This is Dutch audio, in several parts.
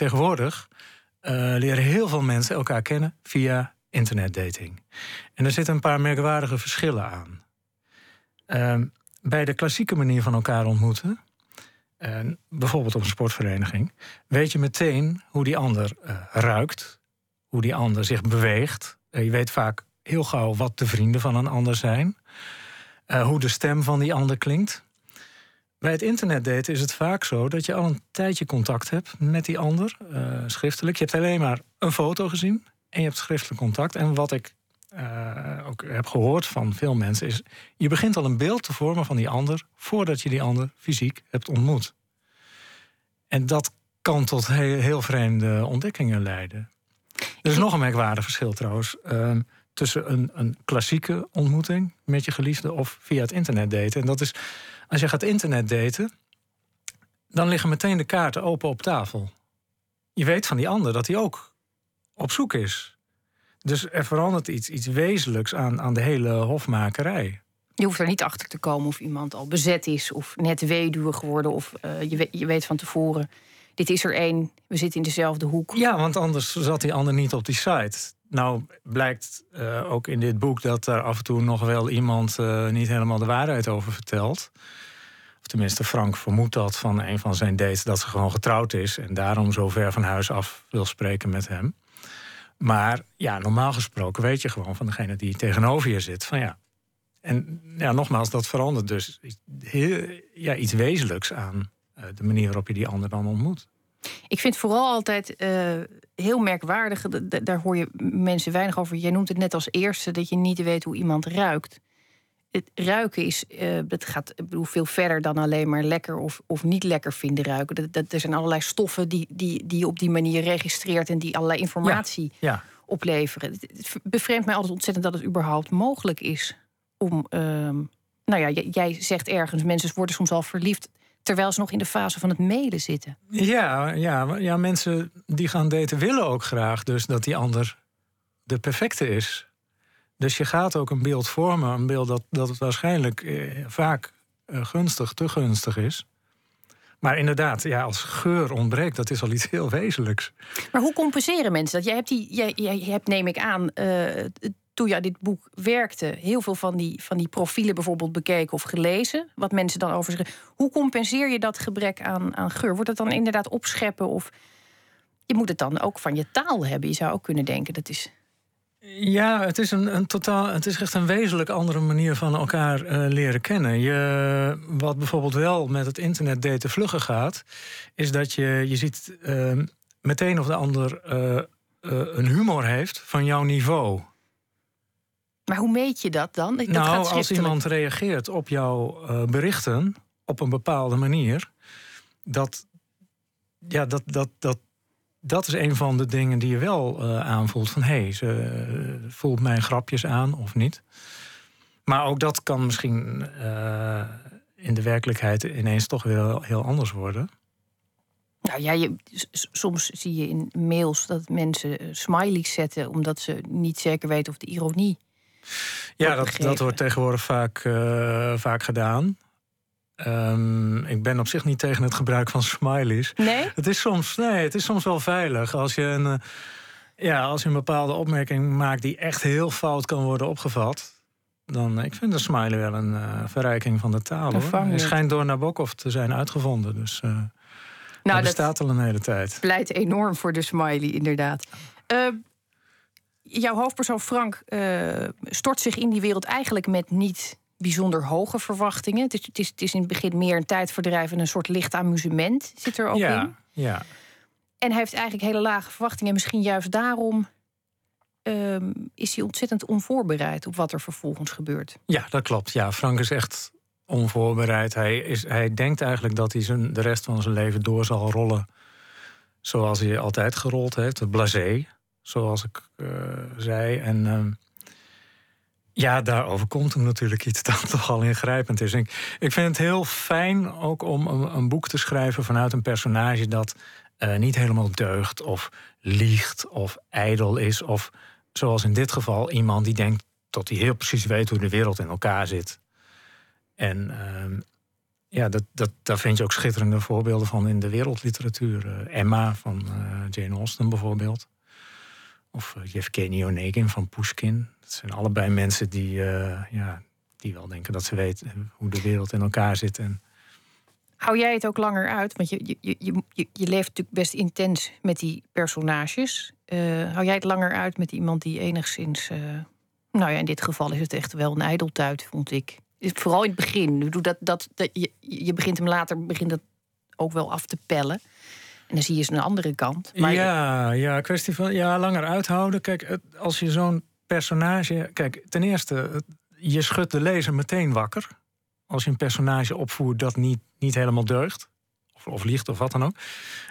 internetdating. Tegenwoordig uh, leren heel veel mensen elkaar kennen via internetdating. En er zitten een paar merkwaardige verschillen aan. Uh, bij de klassieke manier van elkaar ontmoeten, bijvoorbeeld op een sportvereniging, weet je meteen hoe die ander uh, ruikt, hoe die ander zich beweegt. je weet vaak heel gauw wat de vrienden van een ander zijn, hoe de stem van die ander klinkt. Bij het internetdaten is het vaak zo dat je al een tijdje contact hebt met die ander, uh, schriftelijk. Je hebt alleen maar een foto gezien en je hebt schriftelijk contact. En wat ik uh, ook heb gehoord van veel mensen is, je begint al een beeld te vormen van die ander voordat je die ander fysiek hebt ontmoet. En dat kan tot heel, heel vreemde ontdekkingen leiden. Er is nog een merkwaardig verschil trouwens. Uh, tussen een, een klassieke ontmoeting met je geliefde of via het internet daten. En dat is als je gaat internet daten, dan liggen meteen de kaarten open op tafel. Je weet van die ander dat hij ook op zoek is. Dus er verandert iets, iets wezenlijks aan, aan de hele hofmakerij. Je hoeft er niet achter te komen of iemand al bezet is, of net weduwe geworden, of uh, je, weet, je weet van tevoren. Dit is er één, we zitten in dezelfde hoek. Ja, want anders zat die ander niet op die site. Nou blijkt uh, ook in dit boek dat er af en toe nog wel iemand uh, niet helemaal de waarheid over vertelt. Of tenminste, Frank vermoedt dat van een van zijn dates dat ze gewoon getrouwd is en daarom zo ver van huis af wil spreken met hem. Maar ja, normaal gesproken weet je gewoon van degene die tegenover je zit van ja. En ja, nogmaals, dat verandert dus heel, ja, iets wezenlijks aan uh, de manier waarop je die ander dan ontmoet. Ik vind vooral altijd heel merkwaardig, daar hoor je mensen weinig over. Jij noemt het net als eerste dat je niet weet hoe iemand ruikt het ruiken is, uh, dat gaat ik bedoel, veel verder dan alleen maar lekker of, of niet lekker vinden ruiken. Dat, dat, er zijn allerlei stoffen die, die, die je op die manier registreert en die allerlei informatie ja, opleveren. Het bevreemdt mij altijd ontzettend dat het überhaupt mogelijk is om. Uh, nou ja, jij zegt ergens, mensen worden soms al verliefd terwijl ze nog in de fase van het mailen zitten. Ja, ja, ja, mensen die gaan daten willen ook graag dus dat die ander de perfecte is. Dus je gaat ook een beeld vormen, een beeld dat, dat het waarschijnlijk eh, vaak eh, gunstig, te gunstig is. Maar inderdaad, ja, als geur ontbreekt, dat is al iets heel wezenlijks. Maar hoe compenseren mensen dat? Jij hebt, die, jij, jij hebt neem ik aan, uh, toen je dit boek werkte, heel veel van die, van die profielen bijvoorbeeld bekeken of gelezen. Wat mensen dan over zeggen. Hoe compenseer je dat gebrek aan, aan geur? Wordt het dan inderdaad opscheppen? Of je moet het dan ook van je taal hebben? Je zou ook kunnen denken, dat is ja, het is een, een totaal. Het is echt een wezenlijk andere manier van elkaar uh, leren kennen. Je, wat bijvoorbeeld wel met het internet daten vlugger gaat, is dat je, je ziet uh, meteen of de ander uh, een humor heeft van jouw niveau. Maar hoe meet je dat dan? Dat nou, als iemand reageert op jouw berichten op een bepaalde manier, dat, ja, dat, dat, dat, dat is een van de dingen die je wel uh, aanvoelt. Van hé, hey, ze uh, voelt mijn grapjes aan of niet. Maar ook dat kan misschien in de werkelijkheid ineens toch weer heel anders worden. Nou ja, je, soms zie je in mails dat mensen smileys zetten omdat ze niet zeker weten of de ironie. Ja, dat, dat wordt tegenwoordig vaak, vaak gedaan. Um, ik ben op zich niet tegen het gebruik van smileys. Nee? Het is soms, nee, het is soms wel veilig als je een, uh, ja, als je een bepaalde opmerking maakt die echt heel fout kan worden opgevat. Dan, ik vind de smiley wel een uh, verrijking van de taal. Hoor. Hij schijnt door Nabokov te zijn uitgevonden. Dus uh, nou, dat bestaat al een hele tijd. Pleit enorm voor de smiley, inderdaad. Jouw hoofdpersoon Frank stort zich in die wereld eigenlijk met niet bijzonder hoge verwachtingen. Het is, het is, het is in het begin meer een tijdverdrijf en een soort licht amusement zit er ook ja, in. Ja. En hij heeft eigenlijk hele lage verwachtingen. Misschien juist daarom um, is hij ontzettend onvoorbereid op wat er vervolgens gebeurt. Ja, dat klopt. Ja, Frank is echt onvoorbereid. Hij, is, hij denkt eigenlijk dat hij zijn, de rest van zijn leven door zal rollen zoals hij altijd gerold heeft. Blasé, zoals ik uh, zei. En uh, ja, daar overkomt hem natuurlijk iets dat toch al ingrijpend is. Ik, ik vind het heel fijn ook om een, een, boek te schrijven vanuit een personage dat uh, niet helemaal deugt of liegt of ijdel is. Of zoals in dit geval iemand die denkt dat hij heel precies weet hoe de wereld in elkaar zit. En uh, ja, dat, dat, daar vind je ook schitterende voorbeelden van in de wereldliteratuur. Uh, Emma van Jane Austen bijvoorbeeld. Of uh, Yevgeny Onegin van Pushkin. Dat zijn allebei mensen die, ja, die wel denken dat ze weten hoe de wereld in elkaar zit. En... Hou jij het ook langer uit? Want je, je, je, je, leeft natuurlijk best intens met die personages. hou jij het langer uit met iemand die enigszins nou ja, in dit geval is het echt wel een ijdeltuit, vond ik. Vooral in het begin. Dat, dat, dat, je, je begint hem later begint dat ook wel af te pellen. En dan zie je eens een andere kant. Maar ja, ja, kwestie van ja, langer uithouden. Kijk, als je zo'n personage. Kijk, ten eerste, je schudt de lezer meteen wakker. Als je een personage opvoert dat niet, niet helemaal deugt. Of, of liegt of wat dan ook.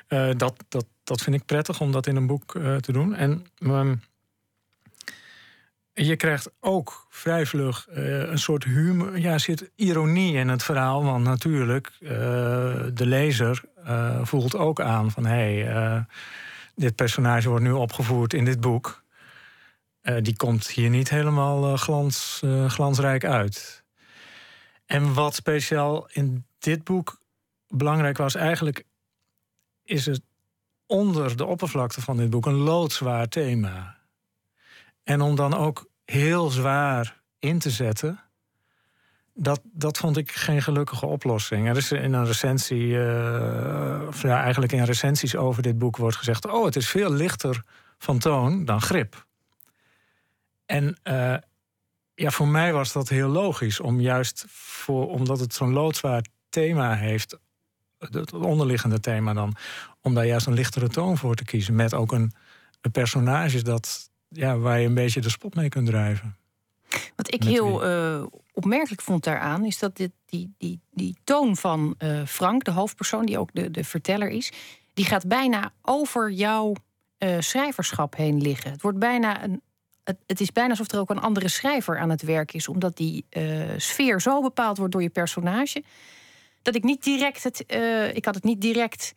Uh, dat, dat, dat vind ik prettig om dat in een boek uh, te doen. En. Um, je krijgt ook vrij vlug uh, een soort humor. Ja, zit ironie in het verhaal. Want natuurlijk, uh, de lezer uh, voelt ook aan van... hé, hey, dit personage wordt nu opgevoerd in dit boek. die komt hier niet helemaal glans, glansrijk uit. En wat speciaal in dit boek belangrijk was... eigenlijk is het onder de oppervlakte van dit boek een loodzwaar thema... En om dan ook heel zwaar in te zetten, dat, dat vond ik geen gelukkige oplossing. Er is in een recensie, uh, of ja, eigenlijk in recensies over dit boek wordt gezegd: Oh, het is veel lichter van toon dan grip. En uh, ja, voor mij was dat heel logisch, om juist voor, omdat het zo'n loodzwaar thema heeft, het onderliggende thema dan, om daar juist een lichtere toon voor te kiezen. Met ook een, een personage dat, ja, waar je een beetje de spot mee kunt drijven. Wat ik heel uh, opmerkelijk vond daaraan, is dat dit, die, die, die toon van uh, Frank, de hoofdpersoon, die ook de, de verteller is, die gaat bijna over jouw uh, schrijverschap heen liggen. Het wordt bijna een. Het, het, is bijna alsof er ook een andere schrijver aan het werk is, omdat die sfeer zo bepaald wordt door je personage. Dat ik niet direct het. ik had het niet direct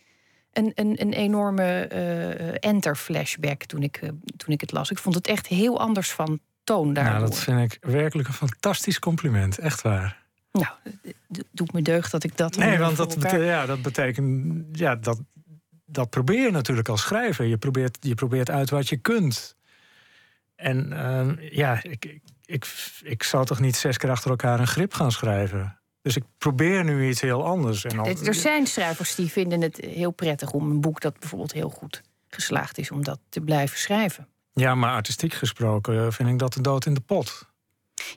een, een, een enorme uh, enter-flashback toen ik, uh, toen ik het las. Ik vond het echt heel anders van toon daar. Nou, dat vind ik werkelijk een fantastisch compliment. Echt waar. Nou, het doet me deugd dat ik dat. Nee, want dat, bete ja, dat betekent. Ja, dat, dat probeer je natuurlijk als schrijver. Je probeert, je probeert uit wat je kunt. En uh, ja, ik, ik, ik, ik zou toch niet zes keer achter elkaar een grip gaan schrijven. Dus ik probeer nu iets heel anders. En al... Er zijn schrijvers die vinden het heel prettig om een boek dat bijvoorbeeld heel goed geslaagd is, om dat te blijven schrijven. Ja, maar artistiek gesproken vind ik dat de dood in de pot.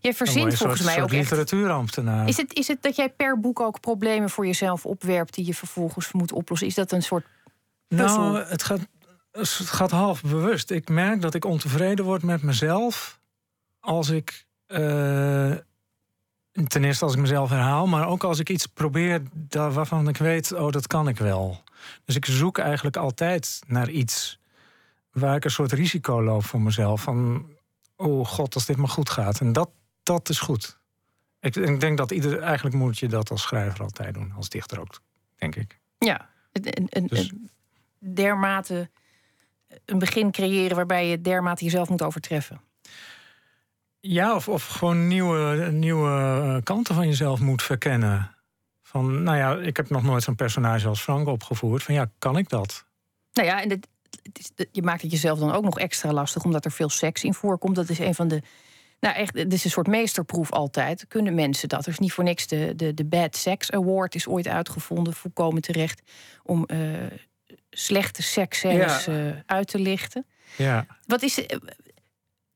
Jij verzint volgens mij ook literatuurambtenaar. Is het, is het dat jij per boek ook problemen voor jezelf opwerpt die je vervolgens moet oplossen? Is dat een soort puzzel? Nou, het gaat, het gaat half bewust. Ik merk dat ik ontevreden word met mezelf als ik uh, ten eerste als ik mezelf herhaal, maar ook als ik iets probeer waarvan ik weet, oh, dat kan ik wel. Dus ik zoek eigenlijk altijd naar iets waar ik een soort risico loop voor mezelf. Van, oh god, als dit maar goed gaat. En dat, dat is goed. Ik, ik denk dat ieder, eigenlijk moet je dat als schrijver altijd doen, als dichter ook, denk ik. Ja, een, dus- dermate een begin creëren waarbij je dermate jezelf moet overtreffen. Ja, of, of gewoon nieuwe, nieuwe eh, kanten van jezelf moet verkennen. Van, nou ja, ik heb nog nooit zo'n personage als Frank opgevoerd. Van ja, kan ik dat? Nou ja, en het, het je maakt het jezelf dan ook nog extra lastig, omdat er veel seks in voorkomt. Dat is een van de. Nou, echt, dit is een soort meesterproef altijd. Kunnen mensen dat? Er is niet voor niks de, de, de Bad Sex Award is ooit uitgevonden, volkomen terecht, om uh, slechte seksscènes ja. uh, uit te lichten. Ja. Wat is,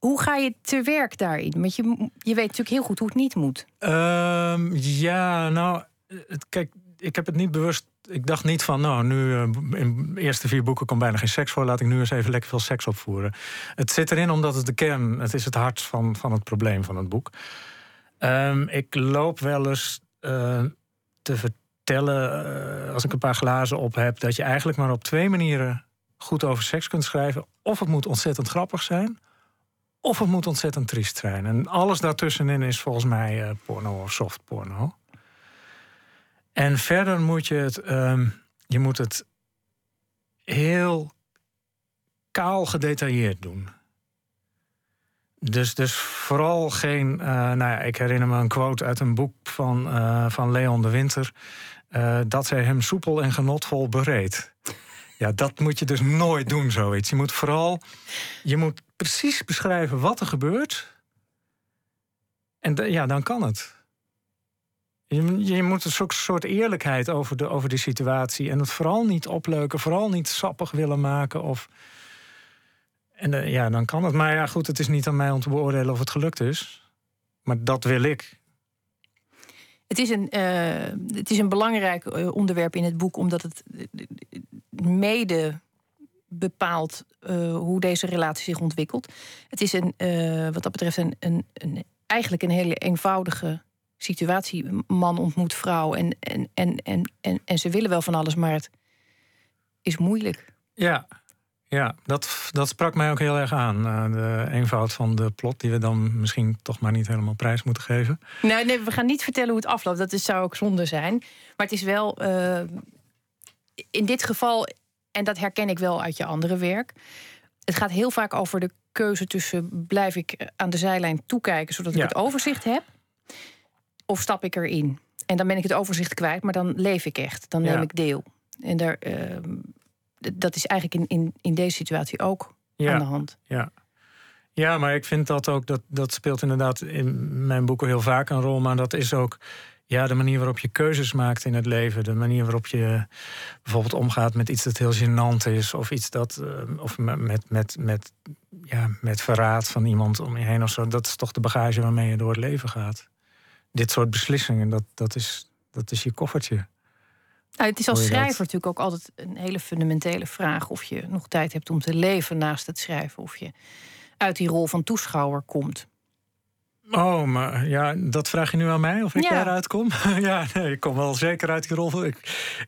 hoe ga je te werk daarin? Want je, je weet natuurlijk heel goed hoe het niet moet. Um, ja, nou, kijk, ik heb het niet bewust. Ik dacht niet van, nou, nu uh, in de eerste vier boeken komt bijna geen seks voor. Laat ik nu eens even lekker veel seks opvoeren. Het zit erin omdat het de kern, het is het hart van, van het probleem van het boek. Um, ik loop wel eens uh, te vertellen, uh, als ik een paar glazen op heb, dat je eigenlijk maar op twee manieren goed over seks kunt schrijven. Of het moet ontzettend grappig zijn of het moet ontzettend triest zijn. En alles daartussenin is volgens mij uh, porno of soft porno. En verder moet je het, um, je moet het heel kaal gedetailleerd doen. Dus, dus vooral geen. Uh, nou ja, ik herinner me een quote uit een boek van, uh, van Leon de Winter. dat zij hem soepel en genotvol bereed. Ja, dat moet je dus nooit doen, zoiets. Je moet vooral, je moet precies beschrijven wat er gebeurt. En ja, dan kan het. Je, je moet een soort, eerlijkheid over de, over de situatie. En het vooral niet opleuken, vooral niet sappig willen maken. Of... En uh, ja, dan kan het. Maar ja, goed, het is niet aan mij om te beoordelen of het gelukt is. Maar dat wil ik. Het is een, uh, het is een belangrijk uh, onderwerp in het boek, omdat het mede bepaalt uh, hoe deze relatie zich ontwikkelt. Het is een, wat dat betreft een, een, een, eigenlijk een hele eenvoudige situatie. Man ontmoet vrouw en, en, en, en, en, en ze willen wel van alles, maar het is moeilijk. Ja, ja dat, dat sprak mij ook heel erg aan. Uh, de eenvoud van de plot, die we dan misschien toch maar niet helemaal prijs moeten geven. Nee, nee we gaan niet vertellen hoe het afloopt. Dat is, zou ook zonde zijn. Maar het is wel uh, in dit geval, en dat herken ik wel uit je andere werk. Het gaat heel vaak over de keuze tussen blijf ik aan de zijlijn toekijken zodat ik ja. het overzicht heb, of stap ik erin. En dan ben ik het overzicht kwijt, maar dan leef ik echt. Dan neem ja. ik deel. En daar, uh, dat is eigenlijk in, in, in deze situatie ook ja. aan de hand. Ja. ja, maar ik vind dat ook, dat, dat speelt inderdaad in mijn boeken heel vaak een rol. Maar dat is ook ja, de manier waarop je keuzes maakt in het leven. De manier waarop je bijvoorbeeld omgaat met iets dat heel gênant is. Of iets dat. Uh, of met, met, met, ja, met verraad van iemand om je heen of zo. Dat is toch de bagage waarmee je door het leven gaat. Dit soort beslissingen, dat, dat, is, dat is je koffertje. Nou, het is als schrijver natuurlijk ook altijd een hele fundamentele vraag of je nog tijd hebt om te leven naast het schrijven. Of je uit die rol van toeschouwer komt. Oh, maar ja, dat vraag je nu aan mij of ik ja. daaruit kom? ja, nee, ik kom wel zeker uit die rol. Ik,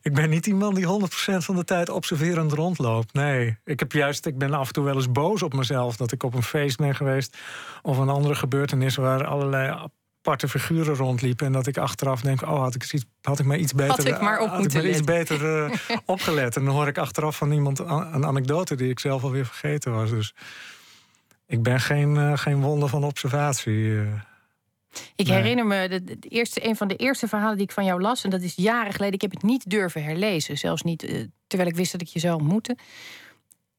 ik ben niet iemand die 100% van de tijd observerend rondloopt. Nee, ik, heb juist, ik ben af en toe wel eens boos op mezelf dat ik op een feest ben geweest of een andere gebeurtenis waar allerlei aparte figuren rondliepen. En dat ik achteraf denk: oh, had ik, iets, had ik maar iets beter, had ik maar, op had ik maar iets beter uh, opgelet. En dan hoor ik achteraf van iemand een anekdote die ik zelf alweer vergeten was. Dus ik ben geen, uh, geen wonder van observatie. Uh, ik nee. herinner me de, de, eerste, een van de eerste verhalen die ik van jou las. En dat is jaren geleden. Ik heb het niet durven herlezen. Zelfs niet uh, terwijl ik wist dat ik je zou ontmoeten.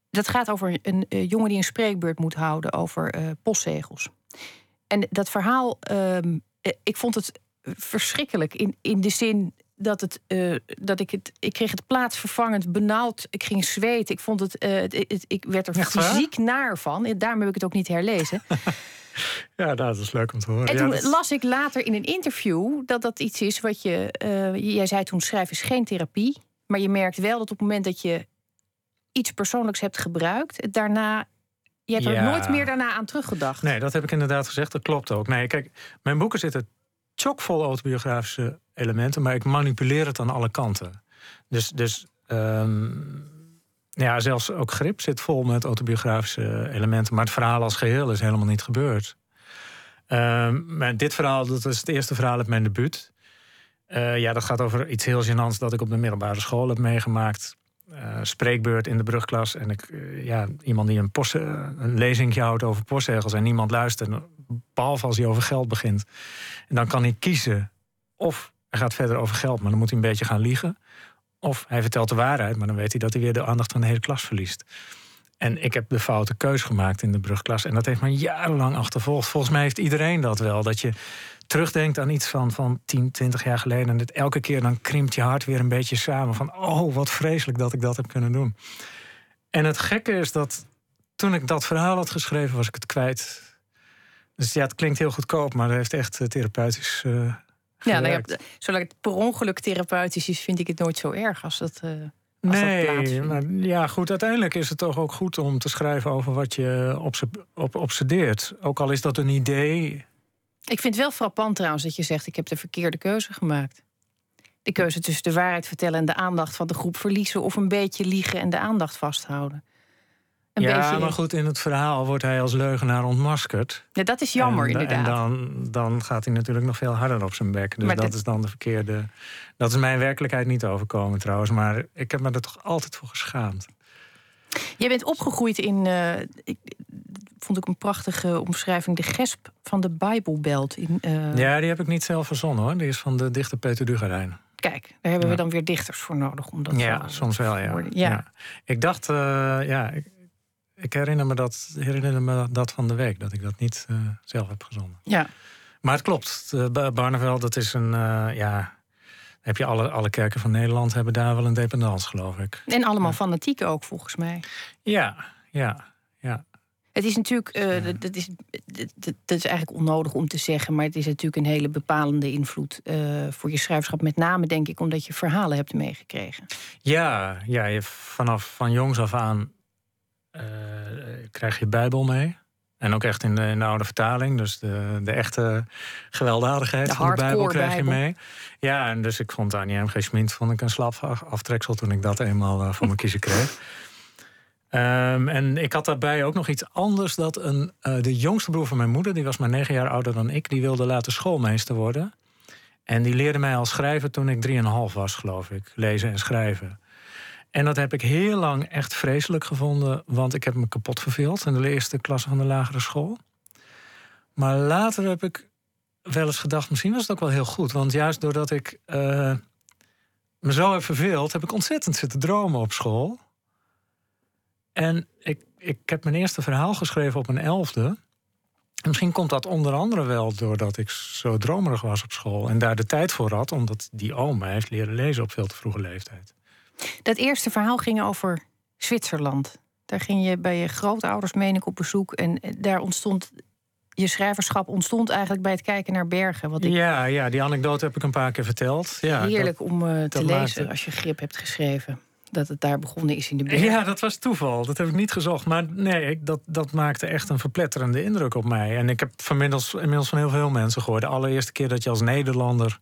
Dat gaat over een jongen die een spreekbeurt moet houden over postzegels. En dat verhaal, um, ik vond het verschrikkelijk. In, in de zin dat, het, uh, dat ik het. Ik kreeg het plaatsvervangend benauwd. Ik ging zweten. Ik vond het. Uh, het, het ik werd er Echt fysiek waar? naar van. En daarom heb ik het ook niet herlezen. ja, nou, dat is leuk om te horen. En ja, toen dat... las ik later in een interview dat dat iets is wat je. Uh, jij zei toen: schrijven is geen therapie. Maar je merkt wel dat op het moment dat je iets persoonlijks hebt gebruikt, het daarna je hebt ja. er nooit meer daarna aan teruggedacht. Nee, dat heb ik inderdaad gezegd. Dat klopt ook. Nee, kijk, mijn boeken zitten chockvol autobiografische elementen, maar ik manipuleer het aan alle kanten. Dus, dus um, ja, zelfs ook grip zit vol met autobiografische elementen, maar het verhaal als geheel is helemaal niet gebeurd. Um, maar dit verhaal, dat is het eerste verhaal uit mijn debuut. Uh, ja, dat gaat over iets heel gênants dat ik op de middelbare school heb meegemaakt. Uh, spreekbeurt in de brugklas. En ik, uh, ja, iemand die een, uh, een lezingje houdt over postzegels en niemand luistert. Behalve als hij over geld begint. En dan kan hij kiezen of gaat verder over geld, maar dan moet hij een beetje gaan liegen. Of hij vertelt de waarheid, maar dan weet hij dat hij weer de aandacht van de hele klas verliest. En ik heb de foute keus gemaakt in de brugklas. En dat heeft me jarenlang achtervolgd. Volgens mij heeft iedereen dat wel. Dat je terugdenkt aan iets van, van 10, 20 jaar geleden. En dat elke keer dan krimpt je hart weer een beetje samen. Van, oh, wat vreselijk dat ik dat heb kunnen doen. En het gekke is dat toen ik dat verhaal had geschreven, was ik het kwijt. Dus ja, het klinkt heel goedkoop, maar het heeft echt uh, therapeutisch uh, Ja, nou ja, zolang het per ongeluk therapeutisch is, vind ik het nooit zo erg als dat... Uh... Als nee, maar ja, goed. Uiteindelijk is het toch ook goed om te schrijven over wat je op, obsedeert. Ook al is dat een idee. Ik vind het wel frappant trouwens dat je zegt: ik heb de verkeerde keuze gemaakt. De keuze tussen de waarheid vertellen en de aandacht van de groep verliezen, of een beetje liegen en de aandacht vasthouden. Een ja, maar goed, in het verhaal wordt hij als leugenaar ontmaskerd. Ja, dat is jammer, en, inderdaad. En dan, dan gaat hij natuurlijk nog veel harder op zijn bek. Dus maar dat dit... is dan de verkeerde. Dat is mijn werkelijkheid niet overkomen trouwens. Maar ik heb me er toch altijd voor geschaamd. Jij bent opgegroeid in. Uh, ik, vond ik een prachtige omschrijving. De gesp van de Bijbelbelt. In, uh... Ja, die heb ik niet zelf verzonnen hoor. Die is van de dichter Peter Dugarijn. Kijk, daar hebben we dan weer dichters voor nodig om dat Ja, soms wel, ja. ja. Ja. Ik dacht, eh, ja, ik, ik herinner, me dat, herinner me dat van de week, dat ik dat niet eh, zelf heb gezonden. ja. Maar het klopt. Uh, Barneveld, dat is een, eh, ja... Heb je alle, alle kerken van Nederland hebben daar wel een dependance, geloof ik. En allemaal fanatiek ook, volgens mij. Ja, ja, ja. Het is natuurlijk, eh, dat, dat is, dat, is eigenlijk onnodig om te zeggen, maar het is natuurlijk een hele bepalende invloed eh, voor je schrijverschap. Met name, denk ik, omdat je verhalen hebt meegekregen. Ja, ja je, vanaf van jongs af aan eh, krijg je Bijbel mee. En ook echt in de, in de oude vertaling. Dus de, de echte gewelddadigheid De van de Bijbel krijg je mee. Ja, en dus ik vond Annie M. G. Schmid vond ik een slap af- aftreksel toen ik dat eenmaal eh, voor mijn kiezen kreeg. Ehm, en ik had daarbij ook nog iets anders. Dat een, eh, de jongste broer van mijn moeder, die was maar negen jaar ouder dan ik, die wilde later schoolmeester worden. En die leerde mij al schrijven toen ik drieënhalf was, geloof ik. Lezen en schrijven. En dat heb ik heel lang echt vreselijk gevonden, want ik heb me kapot verveeld in de eerste klasse van de lagere school. Maar later heb ik wel eens gedacht, misschien was het ook wel heel goed. Want juist doordat ik eh, me zo heb verveeld, heb ik ontzettend zitten dromen op school. En ik, ik heb mijn eerste verhaal geschreven op mijn elfde. En misschien komt dat onder andere wel doordat ik zo dromerig was op school. En daar de tijd voor had, omdat die mij heeft leren lezen op veel te vroege leeftijd. Dat eerste verhaal ging over Zwitserland. Daar ging je bij je grootouders, meen ik, op bezoek. En eh, daar ontstond. Je schrijverschap ontstond eigenlijk bij het kijken naar bergen. Wat ik Ja, ja, die anekdote heb ik een paar keer verteld. Ja, heerlijk om eh, te lezen maakte- als je grip hebt geschreven. Dat het daar begonnen is in de bergen. ja, dat was toeval. Dat heb ik niet gezocht. Maar nee, ik, dat, dat maakte echt een verpletterende indruk op mij. En ik heb inmiddels, inmiddels van heel veel mensen gehoord. De allereerste keer dat je als Nederlander.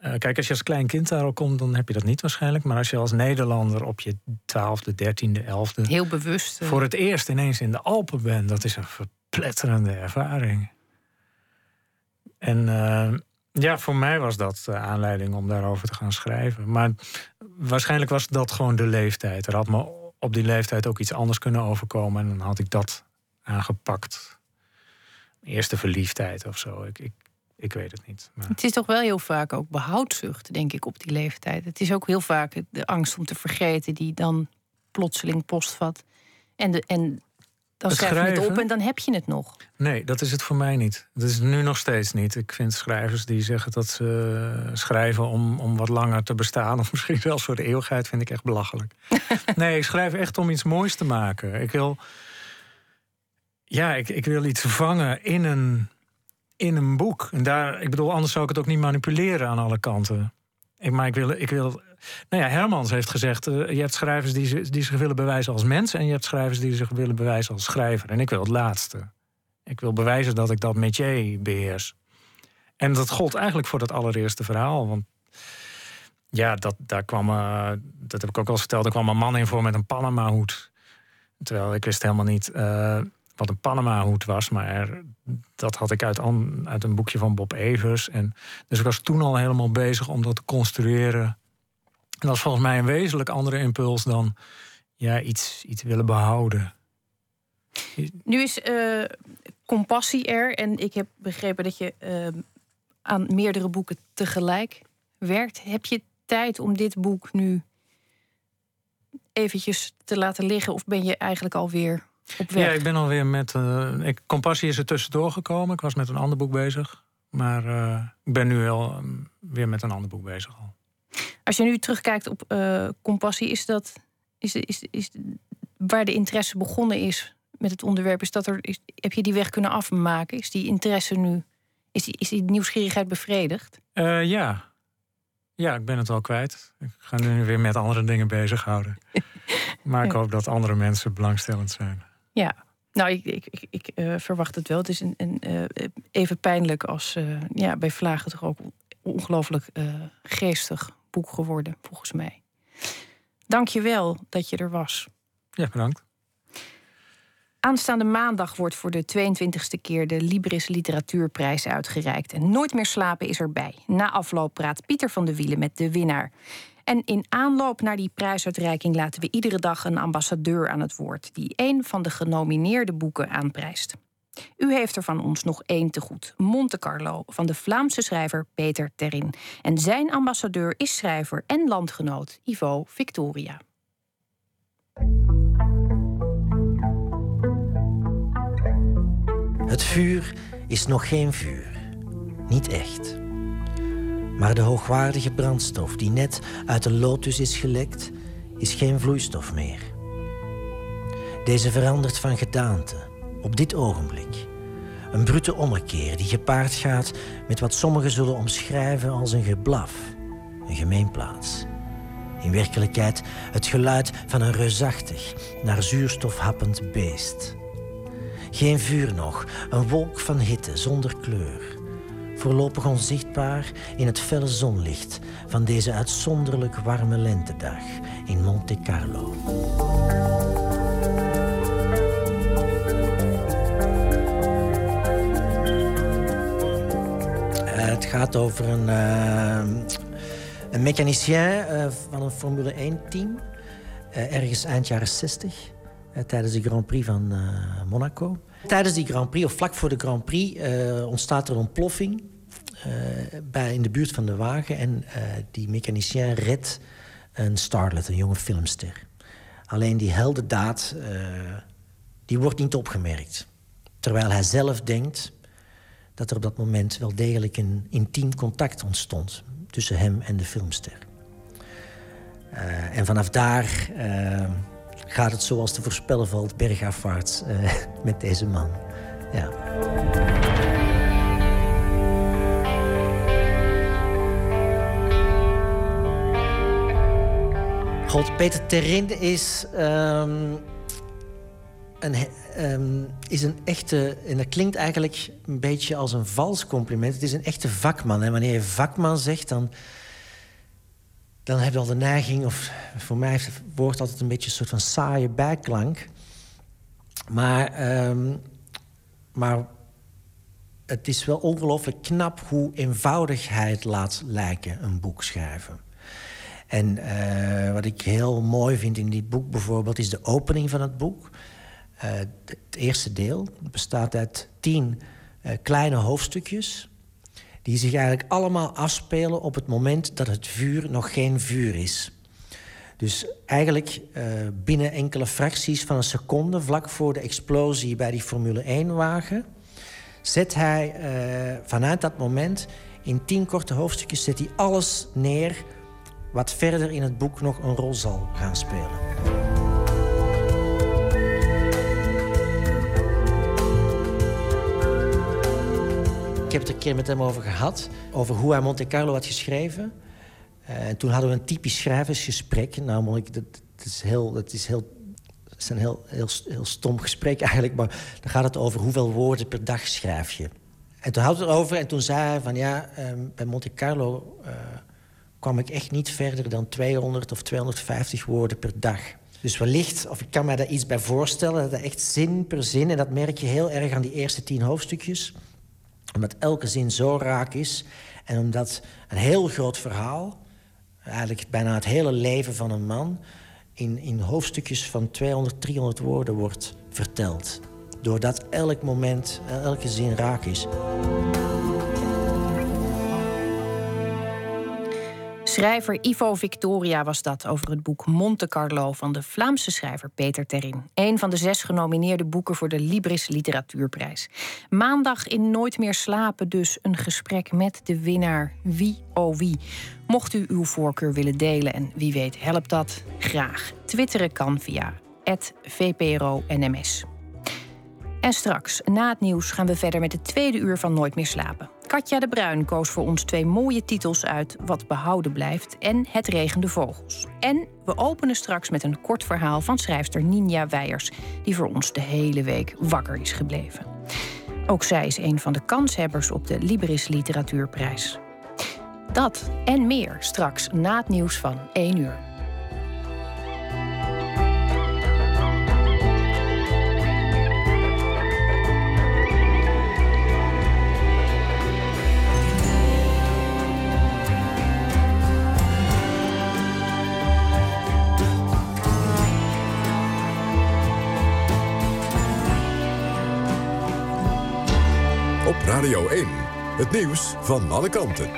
Eh, kijk, als je als klein kind daar al komt, dan heb je dat niet waarschijnlijk. Maar als je als Nederlander op je twaalfde, dertiende, elfde. Heel bewust. eh, voor het eerst ineens in de Alpen bent, dat is een verpletterende ervaring. En eh, ja, voor mij was dat de aanleiding om daarover te gaan schrijven. Maar waarschijnlijk was dat gewoon de leeftijd. Er had me op die leeftijd ook iets anders kunnen overkomen. En dan had ik dat aangepakt. Eerste verliefdheid of zo. Ik, ik, ik weet het niet. Maar... Het is toch wel heel vaak ook behoudzucht, denk ik, op die leeftijd. Het is ook heel vaak de angst om te vergeten die dan plotseling postvat. En, de, en dan schrijf je het op en dan heb je het nog. Nee, dat is het voor mij niet. Dat is nu nog steeds niet. Ik vind schrijvers die zeggen dat ze schrijven om, om wat langer te bestaan, of misschien zelfs voor de eeuwigheid, vind ik echt belachelijk. nee, ik schrijf echt om iets moois te maken. Ik wil, ja, ik, ik wil iets vangen in een, in een boek. En daar, ik bedoel, anders zou ik het ook niet manipuleren aan alle kanten. Ik, maar ik wil, ik wil. Nou ja, Hermans heeft gezegd: eh, je hebt schrijvers die, die zich willen bewijzen als mens, en je hebt schrijvers die zich willen bewijzen als schrijver. En ik wil het laatste. Ik wil bewijzen dat ik dat métier beheers. En dat gold eigenlijk voor dat allereerste verhaal. Want ja, dat, daar kwam, eh, dat heb ik ook al eens verteld, er kwam een man in voor met een Panama-hoed. Terwijl ik wist helemaal niet eh, wat een Panama-hoed was. Maar dat had ik uit, uit een boekje van Bob Evers. En, dus ik was toen al helemaal bezig om dat te construeren. En dat was volgens mij een wezenlijk andere impuls dan ja, iets, iets willen behouden. Nu is eh, compassie er. En ik heb begrepen dat je eh, aan meerdere boeken tegelijk werkt. Heb je tijd om dit boek nu eventjes te laten liggen? Of ben je eigenlijk alweer op weg? Ja, ik ben alweer met. eh, ik, Compassie is er tussendoor gekomen. Ik was met een ander boek bezig. Maar eh, ik ben nu wel eh, weer met een ander boek bezig al. Als je nu terugkijkt op eh, compassie, is dat is, is, is, waar de interesse begonnen is met het onderwerp, is dat er, is, heb je die weg kunnen afmaken? Is die interesse nu, is die, is die nieuwsgierigheid bevredigd? Ja. Ja, ik ben het al kwijt. Ik ga nu weer met andere dingen bezighouden. maar ik hoop dat andere mensen belangstellend zijn. Ja, nou, ik, ik, ik, ik, eh, verwacht het wel. Het is een, een, eh, even pijnlijk als eh, ja, bij Vlagen toch ook ongelooflijk geestig boek geworden, volgens mij. Dank je wel dat je er was. Ja, bedankt. Aanstaande maandag wordt voor de 22e keer de Libris Literatuurprijs uitgereikt. En Nooit meer slapen is erbij. Na afloop praat Pieter van de Wielen met de winnaar. En in aanloop naar die prijsuitreiking laten we iedere dag een ambassadeur aan het woord... die een van de genomineerde boeken aanprijst. U heeft er van ons nog één te goed. Monte Carlo van de Vlaamse schrijver Peter Terrin. En zijn ambassadeur is schrijver en landgenoot Ivo Victoria. Het vuur is nog geen vuur. Niet echt. Maar de hoogwaardige brandstof die net uit de lotus is gelekt, is geen vloeistof meer. Deze verandert van gedaante op dit ogenblik. Een brute ommekeer die gepaard gaat met wat sommigen zullen omschrijven als een geblaf, een gemeenplaats. In werkelijkheid het geluid van een reusachtig, naar zuurstof happend beest. Geen vuur nog, een wolk van hitte zonder kleur. Voorlopig onzichtbaar in het felle zonlicht van deze uitzonderlijk warme lentedag in Monte Carlo. het gaat over een, uh, een mechanicien uh, van een Formule 1-team. Uh, ergens eind jaren 60. Eh, tijdens de Grand Prix van Monaco. Tijdens die Grand Prix, of vlak voor de Grand Prix, ontstaat er een ontploffing bij, in de buurt van de wagen. En die mechanicien redt een starlet, een jonge filmster. Alleen die heldendaad, die wordt niet opgemerkt. Terwijl hij zelf denkt dat er op dat moment wel degelijk een intiem contact ontstond tussen hem en de filmster. en vanaf daar gaat het zoals te voorspellen valt bergafwaarts met deze man. Ja. God, Peter Terinde is, um, een, um, is een echte... En dat klinkt eigenlijk een beetje als een vals compliment. Het is een echte vakman. En wanneer je vakman zegt, dan dan heb je al de neiging, of voor mij heeft het woord altijd een beetje een soort van saaie bijklank. Maar, um, maar het is wel ongelooflijk knap hoe eenvoudig hij het laat lijken, een boek schrijven. En uh, wat ik heel mooi vind in dit boek bijvoorbeeld, is de opening van het boek. Uh, het eerste deel bestaat uit tien uh, kleine hoofdstukjes die zich eigenlijk allemaal afspelen op het moment dat het vuur nog geen vuur is. Dus eigenlijk binnen enkele fracties van een seconde, vlak voor de explosie bij die Formule 1-wagen, zet hij vanuit dat moment in tien korte hoofdstukjes zet hij alles neer wat verder in het boek nog een rol zal gaan spelen. Ik heb het een keer met hem over gehad. Over hoe hij Monte Carlo had geschreven. Uh, en toen hadden we een typisch schrijversgesprek. Namelijk, dat, dat is heel... Dat is heel het is een heel, heel, heel stom gesprek eigenlijk, maar dan gaat het over hoeveel woorden per dag schrijf je. En toen we het erover en toen zei hij van ja, um, bij Monte Carlo uh, kwam ik echt niet verder dan 200 of 250 woorden per dag. Dus wellicht, of ik kan mij daar iets bij voorstellen, dat echt zin per zin, en dat merk je heel erg aan die eerste tien hoofdstukjes omdat elke zin zo raak is en omdat een heel groot verhaal, eigenlijk bijna het hele leven van een man, in, in hoofdstukjes van 200, 300 woorden wordt verteld. Doordat elk moment, elke zin raak is. Schrijver Ivo Victoria was dat over het boek Monte Carlo van de Vlaamse schrijver Peter Terrin. Een van de zes genomineerde boeken voor de Libris Literatuurprijs. Maandag in Nooit meer slapen dus een gesprek met de winnaar Wie oh wie. Mocht u uw voorkeur willen delen en wie weet helpt dat, graag. Twitteren kan via @vpro_nms. En straks, na het nieuws, gaan we verder met het tweede uur van Nooit meer slapen. Katja de Bruin koos voor ons twee mooie titels uit Wat behouden blijft en Het regende vogels. En we openen straks met een kort verhaal van schrijfster Ninja Weijers, die voor ons de hele week wakker is gebleven. Ook zij is een van de kanshebbers op de Libris Literatuurprijs. Dat en meer straks na het nieuws van 1 uur. Radio 1. Het nieuws van alle kanten.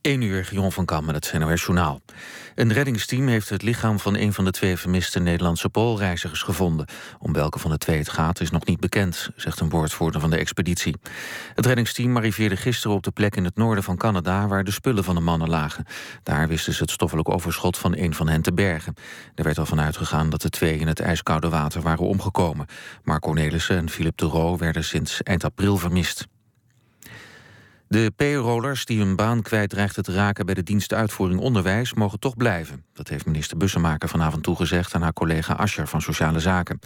1 uur, Jon van Kam met het NOS Journaal. Een reddingsteam heeft het lichaam van een van de twee vermiste Nederlandse poolreizigers gevonden. Om welke van de twee het gaat is nog niet bekend, zegt een woordvoerder van de expeditie. Het reddingsteam arriveerde gisteren op de plek in het noorden van Canada waar de spullen van de mannen lagen. Daar wisten ze het stoffelijk overschot van een van hen te bergen. Er werd al van uitgegaan dat de twee in het ijskoude water waren omgekomen. Mark Cornelissen en Philip de Roo werden sinds eind april vermist. De payrollers die hun baan kwijt dreigden te raken bij de dienst uitvoering onderwijs mogen toch blijven. Dat heeft minister Bussemaker vanavond toegezegd aan haar collega Ascher van Sociale Zaken.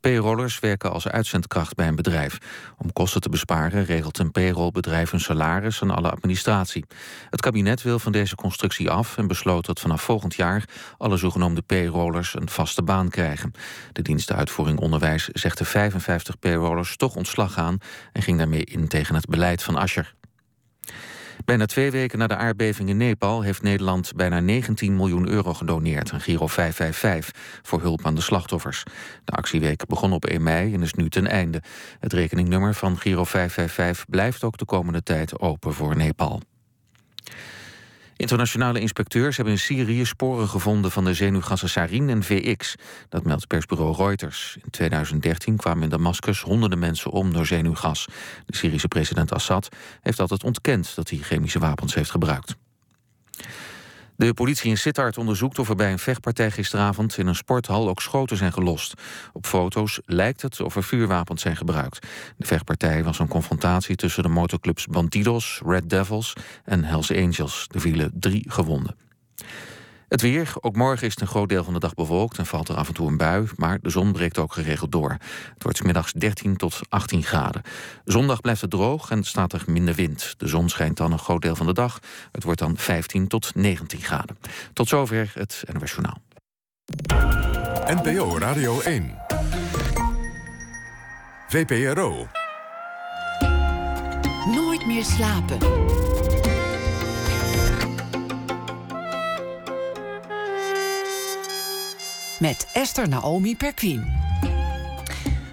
Payrollers werken als uitzendkracht bij een bedrijf. Om kosten te besparen regelt een payrollbedrijf hun salaris en alle administratie. Het kabinet wil van deze constructie af en besloot dat vanaf volgend jaar alle zogenoemde payrollers een vaste baan krijgen. De dienst uitvoering onderwijs zegt de 55 payrollers toch ontslag aan en ging daarmee in tegen het beleid van Ascher. Bijna twee weken na de aardbeving in Nepal heeft Nederland bijna 19 miljoen euro gedoneerd aan Giro 555 voor hulp aan de slachtoffers. De actieweek begon op 1 mei en is nu ten einde. Het rekeningnummer van Giro 555 blijft ook de komende tijd open voor Nepal. Internationale inspecteurs hebben in Syrië sporen gevonden van de zenuwgassen sarin en VX. Dat meldt persbureau Reuters. In 2013 kwamen in Damascus honderden mensen om door zenuwgas. De Syrische president Assad heeft altijd ontkend dat hij chemische wapens heeft gebruikt. De politie in Sittard onderzoekt of er bij een vechtpartij gisteravond in een sporthal ook schoten zijn gelost. Op foto's lijkt het of er vuurwapens zijn gebruikt. De vechtpartij was een confrontatie tussen de motorclubs Bandidos, Red Devils en Hells Angels. Er vielen drie gewonden. Het weer, ook morgen is het een groot deel van de dag bewolkt en valt er af en toe een bui, maar de zon breekt ook geregeld door. Het wordt middags 13 tot 18 graden. Zondag blijft het droog en staat er minder wind. De zon schijnt dan een groot deel van de dag. Het wordt dan 15 tot 19 graden. Tot zover het NOS Journaal. NPO Radio 1. VPRO. Nooit meer slapen. Met Esther Naomi Perquin.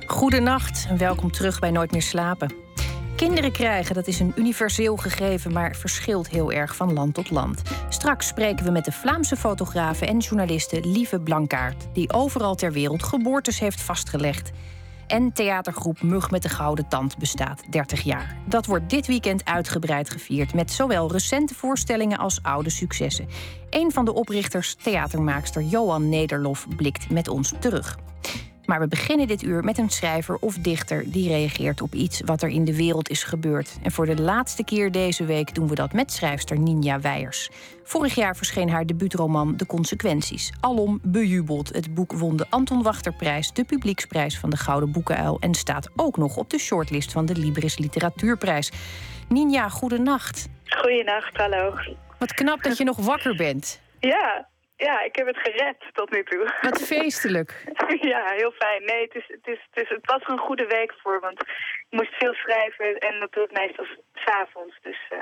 Goedenacht en welkom terug bij Nooit meer slapen. Kinderen krijgen, dat is een universeel gegeven, maar verschilt heel erg van land tot land. Straks spreken we met de Vlaamse fotografe en journaliste Lieve Blankaart, die overal ter wereld geboortes heeft vastgelegd. En theatergroep Mug met de Gouden Tand bestaat 30 jaar. Dat wordt dit weekend uitgebreid gevierd met zowel recente voorstellingen als oude successen. Een van de oprichters, theatermaakster Johan Nederlof, blikt met ons terug. Maar we beginnen dit uur met een schrijver of dichter die reageert op iets wat er in de wereld is gebeurd. En voor de laatste keer deze week doen we dat met schrijfster Ninja Weijers. Vorig jaar verscheen haar debuutroman De Consequenties. Alom bejubeld. Het boek won de Anton Wachterprijs, de publieksprijs van de Gouden Boekenuil en staat ook nog op de shortlist van de Libris Literatuurprijs. Ninja, goedenacht. Goedenacht, hallo. Wat knap dat je nog wakker bent. Ja, ja, ik heb het gered tot nu toe. Wat feestelijk. ja, heel fijn. Nee, het, is, het, is, het, is, het was er een goede week voor, want ik moest veel schrijven en dat doe ik meestal s'avonds. Dus, uh,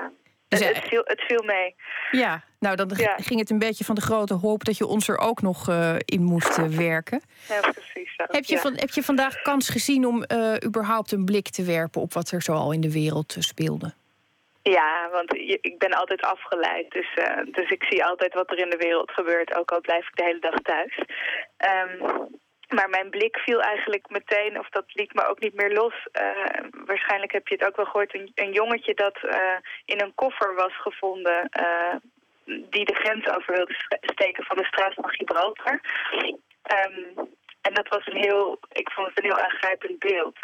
dus het, viel, het viel mee. Ja, nou dan ging het een beetje van de grote hoop dat je ons er ook nog uh, in moest uh, werken. Ja, precies. Zo. Heb, je ja. van, heb je vandaag kans gezien om überhaupt een blik te werpen op wat er zoal in de wereld speelde? Ja, want ik ben altijd afgeleid. Dus, uh, dus ik zie altijd wat er in de wereld gebeurt, ook al blijf ik de hele dag thuis. Um, maar mijn blik viel eigenlijk meteen, of dat liet me ook niet meer los. Uh, waarschijnlijk heb je het ook wel gehoord, een, een jongetje dat uh, in een koffer was gevonden... die de grens over wilde steken van de straat van Gibraltar. Um, en dat was een heel, ik vond het een heel aangrijpend beeld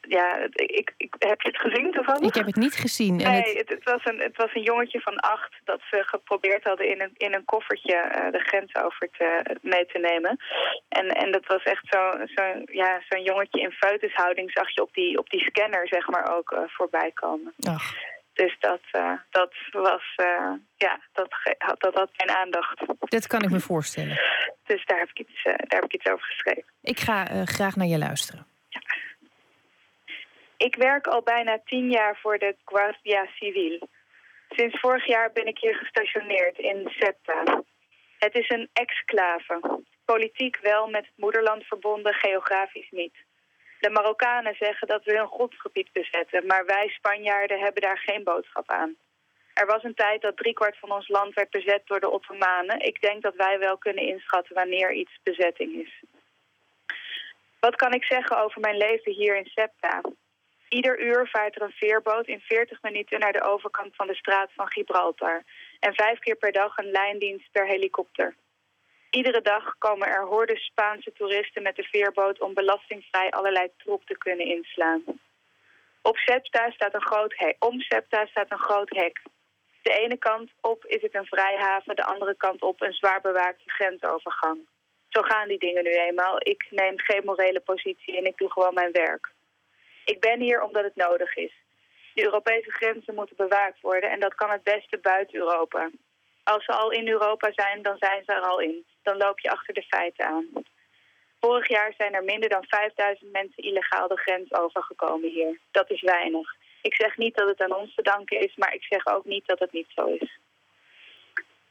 ja, ik, ik, heb je het gezien toevallig? Ik heb het niet gezien. Nee, het... Het, was een, het was een jongetje van acht dat ze geprobeerd hadden in een, in een koffertje uh, de grens over te, mee te nemen. En, en dat was echt zo'n zo, ja, zo'n jongetje in feutushouding zag je op die, op die scanner zeg maar ook uh, voorbij komen. Ach. Dus dat, uh, dat was, ja, dat, dat had mijn aandacht. Dat kan ik me voorstellen. Dus daar heb ik iets, daar heb ik iets over geschreven. Ik ga graag naar je luisteren. Ik werk al bijna tien jaar voor de Guardia Civil. Sinds vorig jaar ben ik hier gestationeerd in Zeta. Het is een exclave. Politiek wel met het moederland verbonden, geografisch niet. De Marokkanen zeggen dat we hun godsgebied bezetten, maar wij Spanjaarden hebben daar geen boodschap aan. Er was een tijd dat driekwart van ons land werd bezet door de Ottomanen. Ik denk dat wij wel kunnen inschatten wanneer iets bezetting is. Wat kan ik zeggen over mijn leven hier in Septa? Ieder uur vaart er een veerboot in 40 minuten naar de overkant van de straat van Gibraltar. En vijf keer per dag een lijndienst per helikopter. Iedere dag komen er hordes Spaanse toeristen met de veerboot om belastingvrij allerlei troep te kunnen inslaan. Op Septa staat een groot hek. Om Septa staat een groot hek. De ene kant op is het een vrijhaven, de andere kant op een zwaar bewaakte grensovergang. Zo gaan die dingen nu eenmaal. Ik neem geen morele positie en ik doe gewoon mijn werk. Ik ben hier omdat het nodig is. De Europese grenzen moeten bewaakt worden en dat kan het beste buiten Europa. Als ze al in Europa zijn, dan zijn ze er al in. Dan loop je achter de feiten aan. Vorig jaar zijn er minder dan 5000 mensen illegaal de grens overgekomen hier. Dat is weinig. Ik zeg niet dat het aan ons te danken is, maar ik zeg ook niet dat het niet zo is.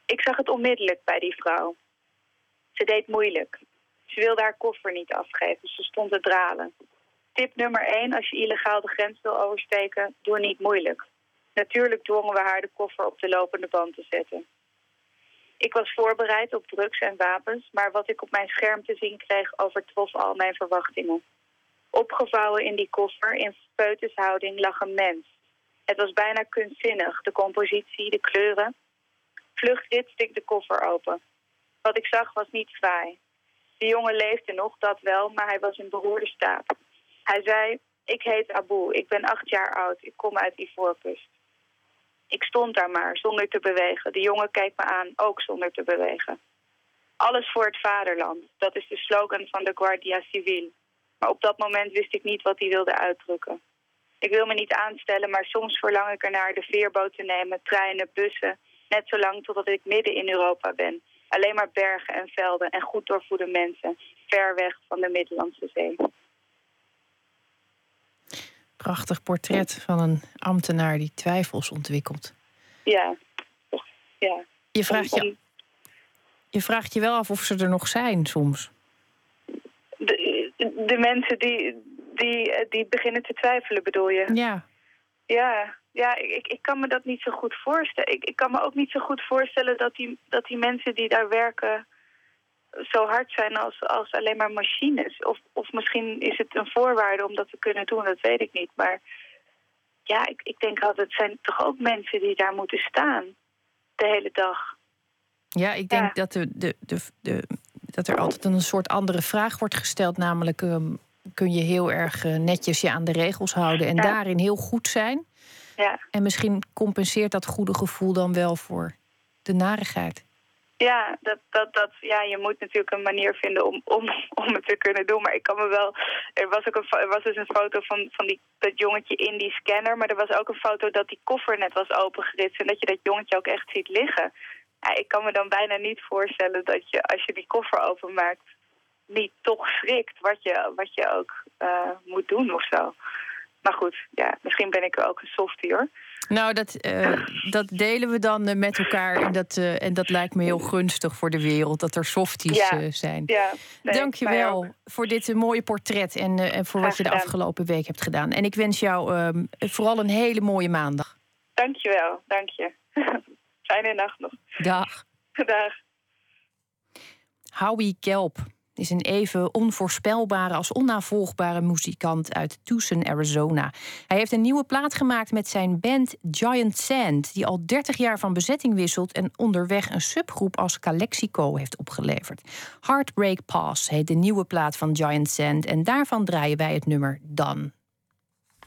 Ik zag het onmiddellijk bij die vrouw. Ze deed moeilijk. Ze wilde haar koffer niet afgeven, ze stond te dralen. Tip nummer 1, als je illegaal de grens wil oversteken, doe niet moeilijk. Natuurlijk dwongen we haar de koffer op de lopende band te zetten. Ik was voorbereid op drugs en wapens, maar wat ik op mijn scherm te zien kreeg overtrof al mijn verwachtingen. Opgevouwen in die koffer, in peutershouding, lag een mens. Het was bijna kunstzinnig, de compositie, de kleuren. Vlug ritste ik de koffer open. Wat ik zag was niet fraai. De jongen leefde nog, dat wel, maar hij was in beroerde staat. Hij zei, ik heet Abu, ik ben acht jaar oud, ik kom uit Ivoorkust. Ik stond daar maar, zonder te bewegen. De jongen keek me aan, ook zonder te bewegen. Alles voor het vaderland, dat is de slogan van de Guardia Civil. Maar op dat moment wist ik niet wat hij wilde uitdrukken. Ik wil me niet aanstellen, maar soms verlang ik ernaar de veerboot te nemen, treinen, bussen. Net zolang totdat ik midden in Europa ben. Alleen maar bergen en velden en goed doorvoede mensen. Ver weg van de Middellandse Zee. Prachtig portret van een ambtenaar die twijfels ontwikkelt. Ja, ja. Je vraagt je, je vraagt je wel af of ze er nog zijn soms. De, de mensen die, die, die beginnen te twijfelen, bedoel je? Ja. Ja, ja ik, ik kan me dat niet zo goed voorstellen. Ik, ik kan me ook niet zo goed voorstellen dat die, dat die mensen die daar werken zo hard zijn als, als alleen maar machines. Of, of misschien is het een voorwaarde om dat te kunnen doen, dat weet ik niet. Maar ja, ik, ik denk altijd, het zijn toch ook mensen die daar moeten staan de hele dag. Ja, ik denk Dat, de, de, de, de, dat er altijd een soort andere vraag wordt gesteld. Namelijk, um, kun je heel erg uh, netjes je aan de regels houden en ja. daarin heel goed zijn? Ja. En misschien compenseert dat goede gevoel dan wel voor de narigheid. Ja, dat, dat, dat, ja, je moet natuurlijk een manier vinden om, om, om het te kunnen doen. Maar ik kan me wel. Er was, ook een, er was dus een foto van, van die, dat jongetje in die scanner. Maar er was ook een foto dat die koffer net was opengeritst. En dat je dat jongetje ook echt ziet liggen. Ja, ik kan me dan bijna niet voorstellen dat je als je die koffer openmaakt. niet toch schrikt wat je, wat je ook uh, moet doen of zo. Maar goed, ja, misschien ben ik ook een softie hoor. Nou, dat, uh, dat delen we dan uh, met elkaar. En dat, uh, en dat lijkt me heel gunstig voor de wereld, dat er softies ja. zijn. Ja, nee, Dank je wel voor dit mooie portret en, en voor Graag wat je de gedaan. afgelopen week hebt gedaan. En ik wens jou ehm, vooral een hele mooie maandag. Dank je wel, dank je. Fijne nacht nog. Dag. Dag. Howie Kelp is een even onvoorspelbare als onnavolgbare muzikant uit Tucson, Arizona. Hij heeft een nieuwe plaat gemaakt met zijn band Giant Sand, die al 30 jaar van bezetting wisselt en onderweg een subgroep als Calexico heeft opgeleverd. Heartbreak Pass heet de nieuwe plaat van Giant Sand en daarvan draaien wij het nummer Dan.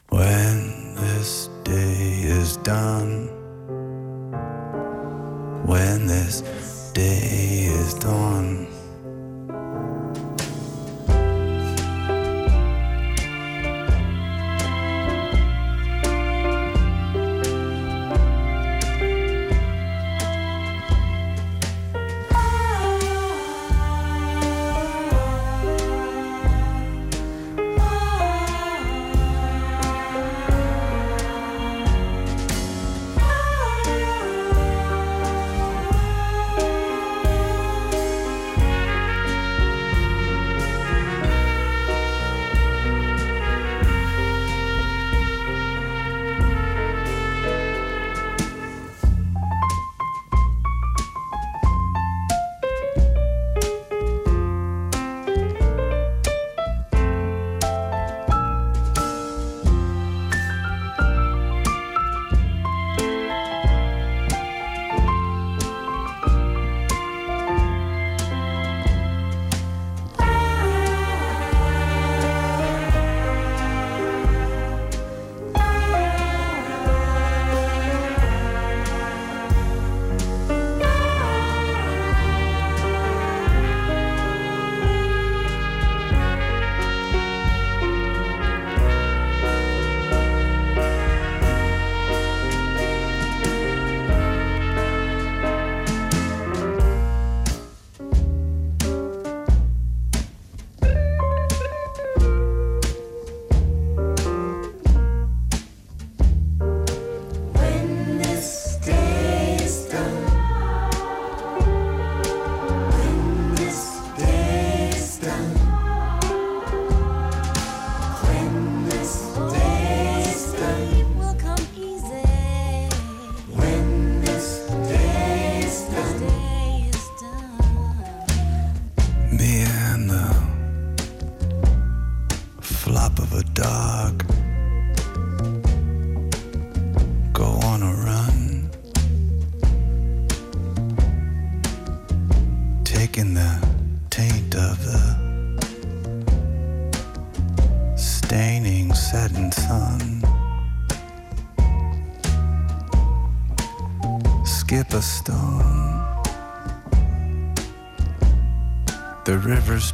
When this day is done, when this day is done.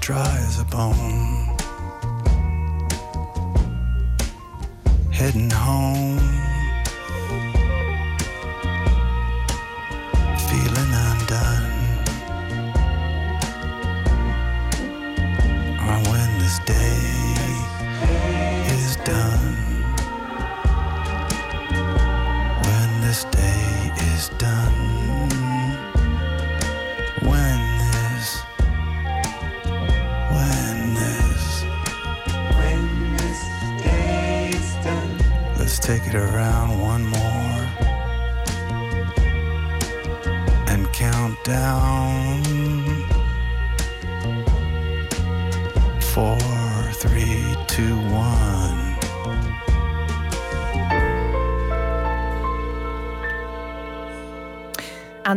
dry as a bone.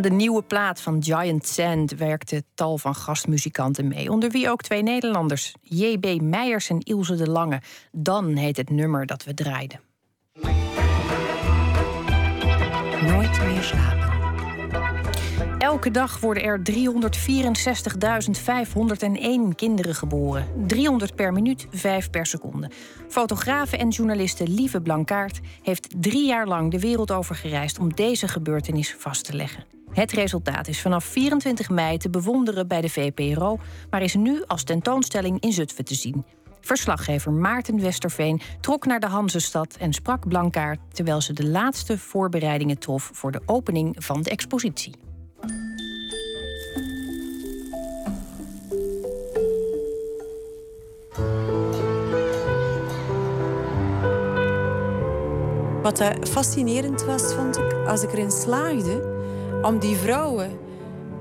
Aan de nieuwe plaat van Giant Sand werkten tal van gastmuzikanten mee. Onder wie ook twee Nederlanders, J.B. Meijers en Ilse de Lange. Dan heet het nummer dat we draaiden. Nooit meer slapen. Elke dag worden er 364.501 kinderen geboren. 300 per minuut, 5 per seconde. Fotografe en journaliste Lieve Blankaert heeft drie jaar lang de wereld over gereisd om deze gebeurtenis vast te leggen. Het resultaat is vanaf 24 mei te bewonderen bij de VPRO, maar is nu als tentoonstelling in Zutphen te zien. Verslaggever Maarten Westerveen trok naar de Hanzestad en sprak Blankaert terwijl ze de laatste voorbereidingen trof voor de opening van de expositie. Wat eh, fascinerend was, vond ik, als ik erin slaagde om die vrouwen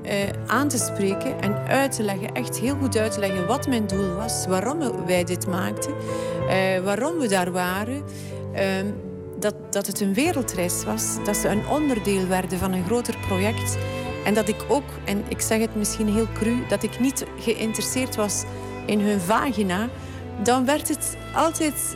eh, aan te spreken en uit te leggen, echt heel goed uit te leggen wat mijn doel was, waarom wij dit maakten, eh, waarom we daar waren. ehm, dat, dat het een wereldreis was, dat ze een onderdeel werden van een groter project. En dat ik ook, en ik zeg het misschien heel cru, dat ik niet geïnteresseerd was in hun vagina, dan werd het altijd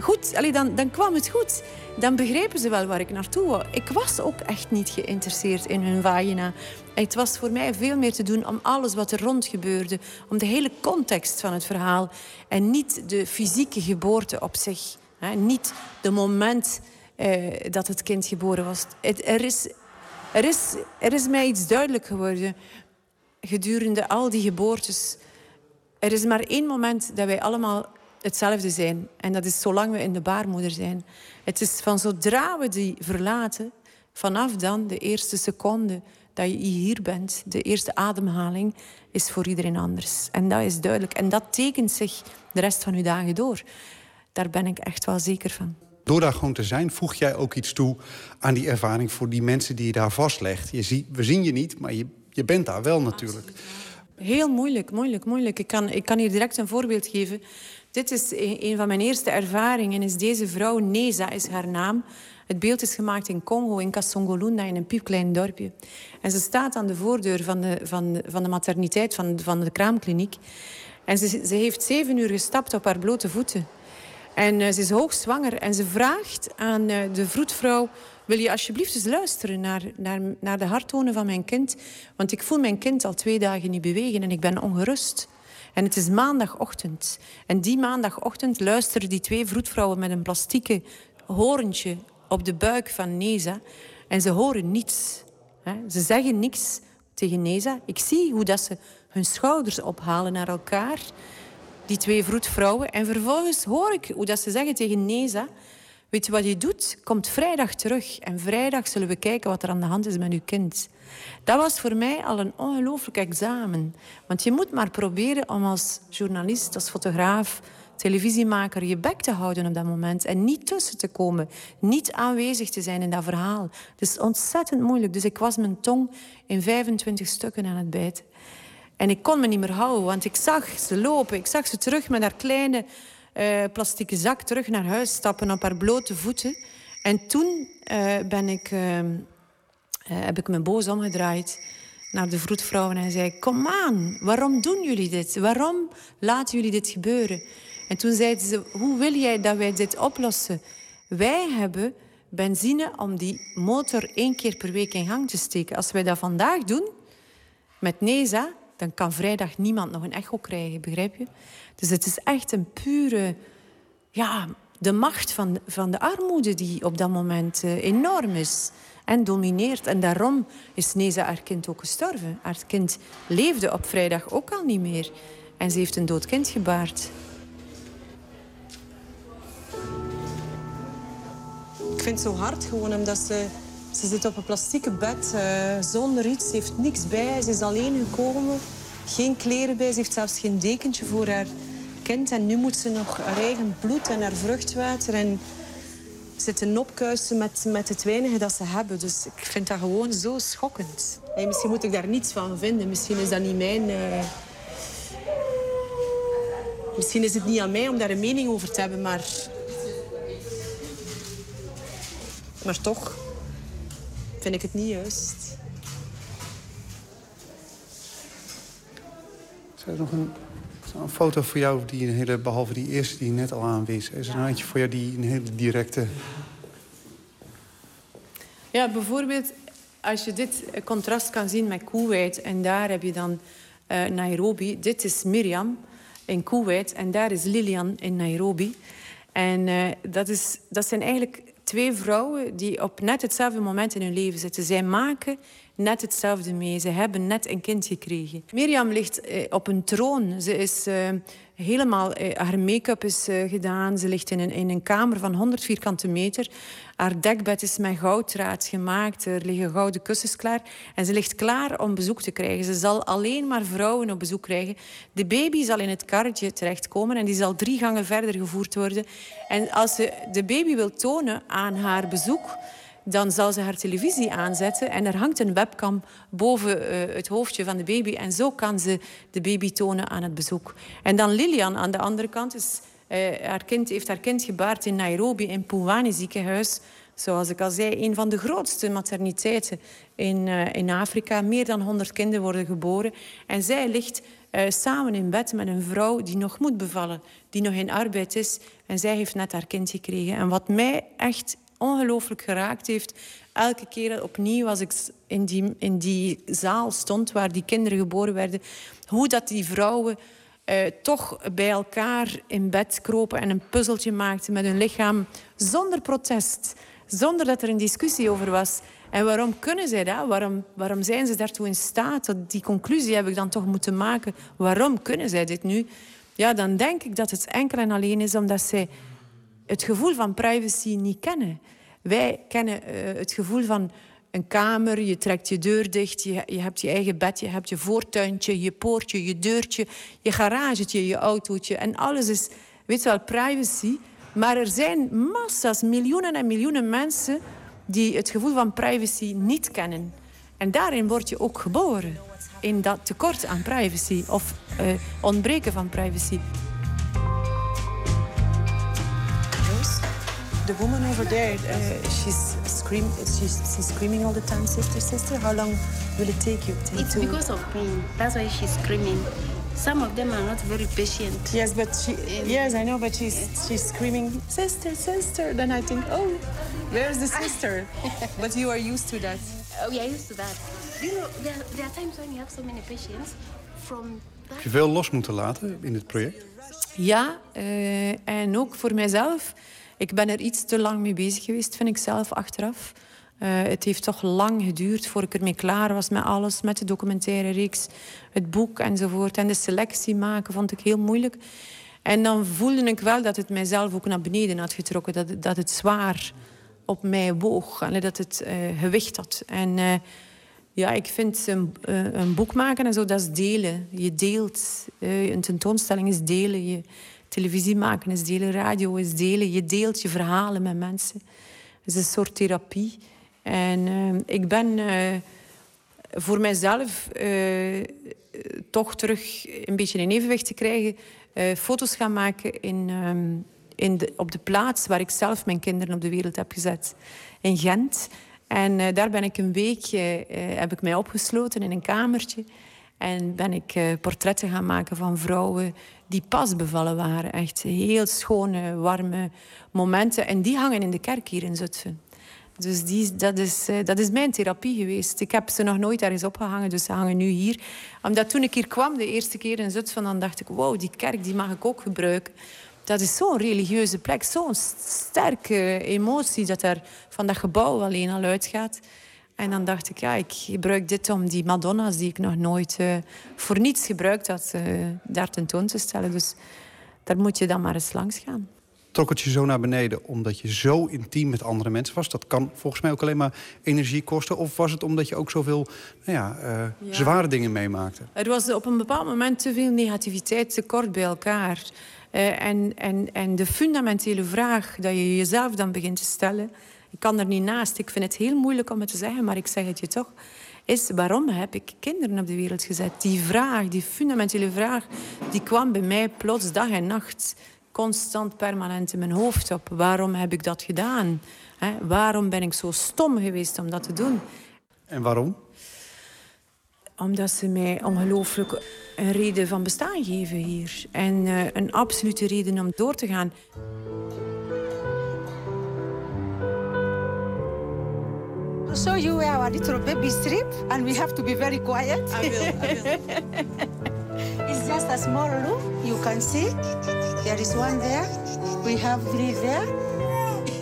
goed. Allee, dan, dan kwam het goed. Dan begrepen ze wel waar ik naartoe wou. Ik was ook echt niet geïnteresseerd in hun vagina. Het was voor mij veel meer te doen om alles wat er rond gebeurde. Om de hele context van het verhaal. En niet de fysieke geboorte op zich. Niet de moment eh, dat het kind geboren was. Het, er, is, er, is, er is mij iets duidelijk geworden gedurende al die geboortes. Er is maar één moment dat wij allemaal hetzelfde zijn. En dat is zolang we in de baarmoeder zijn. Het is van zodra we die verlaten, vanaf dan, de eerste seconde dat je hier bent, de eerste ademhaling, is voor iedereen anders. En dat is duidelijk. En dat tekent zich de rest van uw dagen door. Daar ben ik echt wel zeker van. Door daar gewoon te zijn, voeg jij ook iets toe aan die ervaring voor die mensen die je daar vastlegt. Je zie, we zien je niet, maar je, je bent daar wel natuurlijk. Heel moeilijk, moeilijk, moeilijk. Ik kan, ik kan hier direct een voorbeeld geven. Dit is een een van mijn eerste ervaringen. Is deze vrouw, Neza is haar naam. Het beeld is gemaakt in Congo, in Kasongolunda, in een piepklein dorpje. En ze staat aan de voordeur van de, van van de materniteit, van, van de kraamkliniek. En ze, ze heeft zeven uur gestapt op haar blote voeten. En eh, ze is hoogzwanger en ze vraagt aan eh, de vroedvrouw... wil je alsjeblieft eens luisteren naar, naar, naar de harttonen van mijn kind? Want ik voel mijn kind al twee dagen niet bewegen en ik ben ongerust. En het is maandagochtend. En die maandagochtend luisteren die twee vroedvrouwen met een plastieke horentje op de buik van Neza. En ze horen niets. hè. Ze zeggen niks tegen Neza. Ik zie hoe dat ze hun schouders ophalen naar elkaar, die twee vroedvrouwen. En vervolgens hoor ik hoe dat ze zeggen tegen Neza... Weet je wat je doet? Komt vrijdag terug. En vrijdag zullen we kijken wat er aan de hand is met uw kind. Dat was voor mij al een ongelooflijk examen. Want je moet maar proberen om als journalist, als fotograaf, televisiemaker je bek te houden op dat moment. En niet tussen te komen. Niet aanwezig te zijn in dat verhaal. Het is ontzettend moeilijk. Dus ik was mijn tong in 25 stukken aan het bijten. En ik kon me niet meer houden, want ik zag ze lopen. Ik zag ze terug met haar kleine eh plastieke zak terug naar huis stappen op haar blote voeten. En toen eh, ben ik, eh, eh, heb ik me boos omgedraaid naar de vroedvrouwen en zei: Kom aan, waarom doen jullie dit? Waarom laten jullie dit gebeuren? En toen zeiden ze: Hoe wil jij dat wij dit oplossen? Wij hebben benzine om die motor één keer per week in gang te steken. Als wij dat vandaag doen met NESA, dan kan vrijdag niemand nog een echo krijgen, begrijp je? Dus het is echt een pure, ja, de macht van, van de armoede die op dat moment uh, enorm is en domineert. En daarom is Neza haar kind ook gestorven. Haar kind leefde op vrijdag ook al niet meer. En ze heeft een dood kind gebaard. Ik vind het zo hard gewoon omdat ze... Ze zit op een plastieke bed uh, zonder iets. Ze heeft niks bij. Ze is alleen gekomen. Geen kleren bij. Ze heeft zelfs geen dekentje voor haar kind. En nu moet ze nog haar eigen bloed en haar vruchtwater... En zitten opkuisen met, met het weinige dat ze hebben. Dus ik vind dat gewoon zo schokkend. Misschien moet ik daar niets van vinden. Misschien is dat niet mijn... Uh... Misschien is het niet aan mij om daar een mening over te hebben, maar... Maar toch vind ik het niet juist. Is er nog een, een foto voor jou, die een hele, behalve die eerste die je net al aanwees? Is er een eentje voor jou die een hele directe... Ja, bijvoorbeeld als je dit contrast kan zien met Kuwait... en daar heb je dan uh, Nairobi. Dit is Miriam in Kuwait en daar is Lilian in Nairobi. En uh, dat, is, dat zijn eigenlijk twee vrouwen die op net hetzelfde moment in hun leven zitten. Zij maken net hetzelfde mee. Ze hebben net een kind gekregen. Mirjam ligt eh, op een troon. Ze is uh, helemaal... Eh, haar make-up is uh, gedaan. Ze ligt in een, in een kamer van 100 vierkante meter. Haar dekbed is met gouddraad gemaakt. Er liggen gouden kussens klaar. En ze ligt klaar om bezoek te krijgen. Ze zal alleen maar vrouwen op bezoek krijgen. De baby zal in het karretje terechtkomen en die zal drie gangen verder gevoerd worden. En als ze de baby wil tonen aan haar bezoek dan zal ze haar televisie aanzetten en er hangt een webcam boven uh, het hoofdje van de baby en zo kan ze de baby tonen aan het bezoek. En dan Lilian aan de andere kant is, uh, haar kind, heeft haar kind gebaard in Nairobi in Pumwani ziekenhuis. Zoals ik al zei, een van de grootste materniteiten in, uh, in Afrika. Meer dan 100 kinderen worden geboren. En zij ligt samen in bed met een vrouw die nog moet bevallen, die nog in arbeid is. En zij heeft net haar kind gekregen. En wat mij echt ongelooflijk geraakt heeft. Elke keer opnieuw als ik in die, in die zaal stond waar die kinderen geboren werden, hoe dat die vrouwen eh, toch bij elkaar in bed kropen en een puzzeltje maakten met hun lichaam zonder protest, zonder dat er een discussie over was. En waarom kunnen zij dat? Waarom, waarom zijn ze daartoe in staat? Die conclusie heb ik dan toch moeten maken. Waarom kunnen zij dit nu? Ja, dan denk ik dat het enkel en alleen is omdat zij het gevoel van privacy niet kennen. Wij kennen uh, het gevoel van een kamer, je trekt je deur dicht, je, je, hebt je eigen bed, je hebt je voortuintje, je poortje, je deurtje, je garagetje, je autootje. En alles is, weet je wel, privacy. Maar er zijn massa's, miljoenen en miljoenen mensen die het gevoel van privacy niet kennen. En daarin word je ook geboren. In dat tekort aan privacy of uh, ontbreken van privacy. The woman over there, uh, she's scream, she's, she's screaming all the time, sister, sister. How long will it take you? Take it's to... because of pain. That's why she's screaming. Some of them are not very patient. Yes, but she. Um, yes, I know, but she's yes. she's screaming, sister, sister. Then I think, oh, where's the sister? but you are used to that. Oh, we are used to that. You know, there, there are times when you have so many patients from. Heb je veel los moeten laten in het project? Ja, uh, en ook voor mijzelf. Ik ben er iets te lang mee bezig geweest, vind ik zelf achteraf. Uh, het heeft toch lang geduurd voor ik ermee klaar was met alles, met de documentaire reeks, het boek enzovoort. En de selectie maken vond ik heel moeilijk. En dan voelde ik wel dat het mijzelf ook naar beneden had getrokken, dat, dat het zwaar op mij woog, en dat het uh, gewicht had. En uh, ja, ik vind een, een, boek maken en zo, dat is delen. Je deelt. een tentoonstelling is delen. Je, televisie maken is delen, radio is delen. Je deelt je verhalen met mensen. Het is een soort therapie. En uh, ik ben uh, voor mijzelf uh, toch terug een beetje in evenwicht te krijgen. foto's gaan maken in, in de, op de plaats waar ik zelf mijn kinderen op de wereld heb gezet. In Gent. En eh, daar ben ik een weekje, eh, heb ik mij opgesloten in een kamertje. En ben ik eh, portretten gaan maken van vrouwen die pas bevallen waren. Echt heel schone, warme momenten. En die hangen in de kerk hier in Zutphen. Dus die, dat, is, eh, dat is mijn therapie geweest. Ik heb ze nog nooit ergens opgehangen, dus ze hangen nu hier. Omdat toen ik hier kwam, de eerste keer in Zutphen, dan dacht ik... wow, die kerk die mag ik ook gebruiken. Dat is zo'n religieuze plek, zo'n sterke emotie... dat er van dat gebouw alleen al uitgaat. En dan dacht ik, ja, ik gebruik dit om die Madonna's... die ik nog nooit uh, voor niets gebruikt had, uh, daar tentoon te stellen. Dus daar moet je dan maar eens langs gaan trok het je zo naar beneden omdat je zo intiem met andere mensen was? Dat kan volgens mij ook alleen maar energie kosten. Of was het omdat je ook zoveel nou ja, uh, ja. zware dingen meemaakte? Er was op een bepaald moment te veel negativiteit, te kort bij elkaar. En, en, en de fundamentele vraag dat je jezelf dan begint te stellen... ik kan er niet naast, ik vind het heel moeilijk om het te zeggen... maar ik zeg het je toch, is waarom heb ik kinderen op de wereld gezet? Die vraag, die fundamentele vraag, die kwam bij mij plots dag en nacht constant permanent in mijn hoofd op. Waarom heb ik dat gedaan? waarom ben ik zo stom geweest om dat te doen? En waarom? Omdat ze mij ongelooflijk een reden van bestaan geven hier. En uh, een absolute reden om door te gaan. So you wear our little baby strip and we have to be very quiet. I will, I will. It's just a small room. You can see. There is one there. We have three there.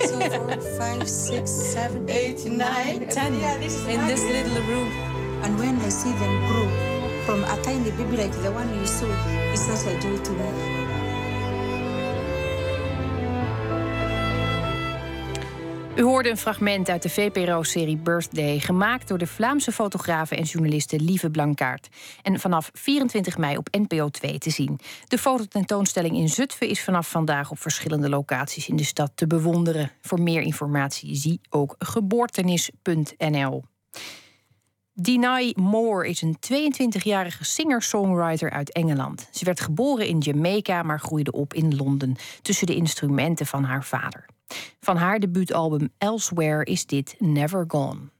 so four, five, six, seven, eight, nine, ten. Yeah, this is in this little room. And when I see them grow from a tiny baby like the one you saw, it's such a joy to me. U hoorde een fragment uit de VPRO-serie Birthday, gemaakt door de Vlaamse fotografe en journaliste Lieve Blankaart. En vanaf 24 mei op NPO 2 te zien. De fototentoonstelling in Zutphen is vanaf vandaag op verschillende locaties in de stad te bewonderen. Voor meer informatie zie ook geboortenis.nl. Dinah Moore is een 22-jarige singer-songwriter uit Engeland. Ze werd geboren in Jamaica, maar groeide op in Londen tussen de instrumenten van haar vader. Van haar debuutalbum Elsewhere is dit Never Gone.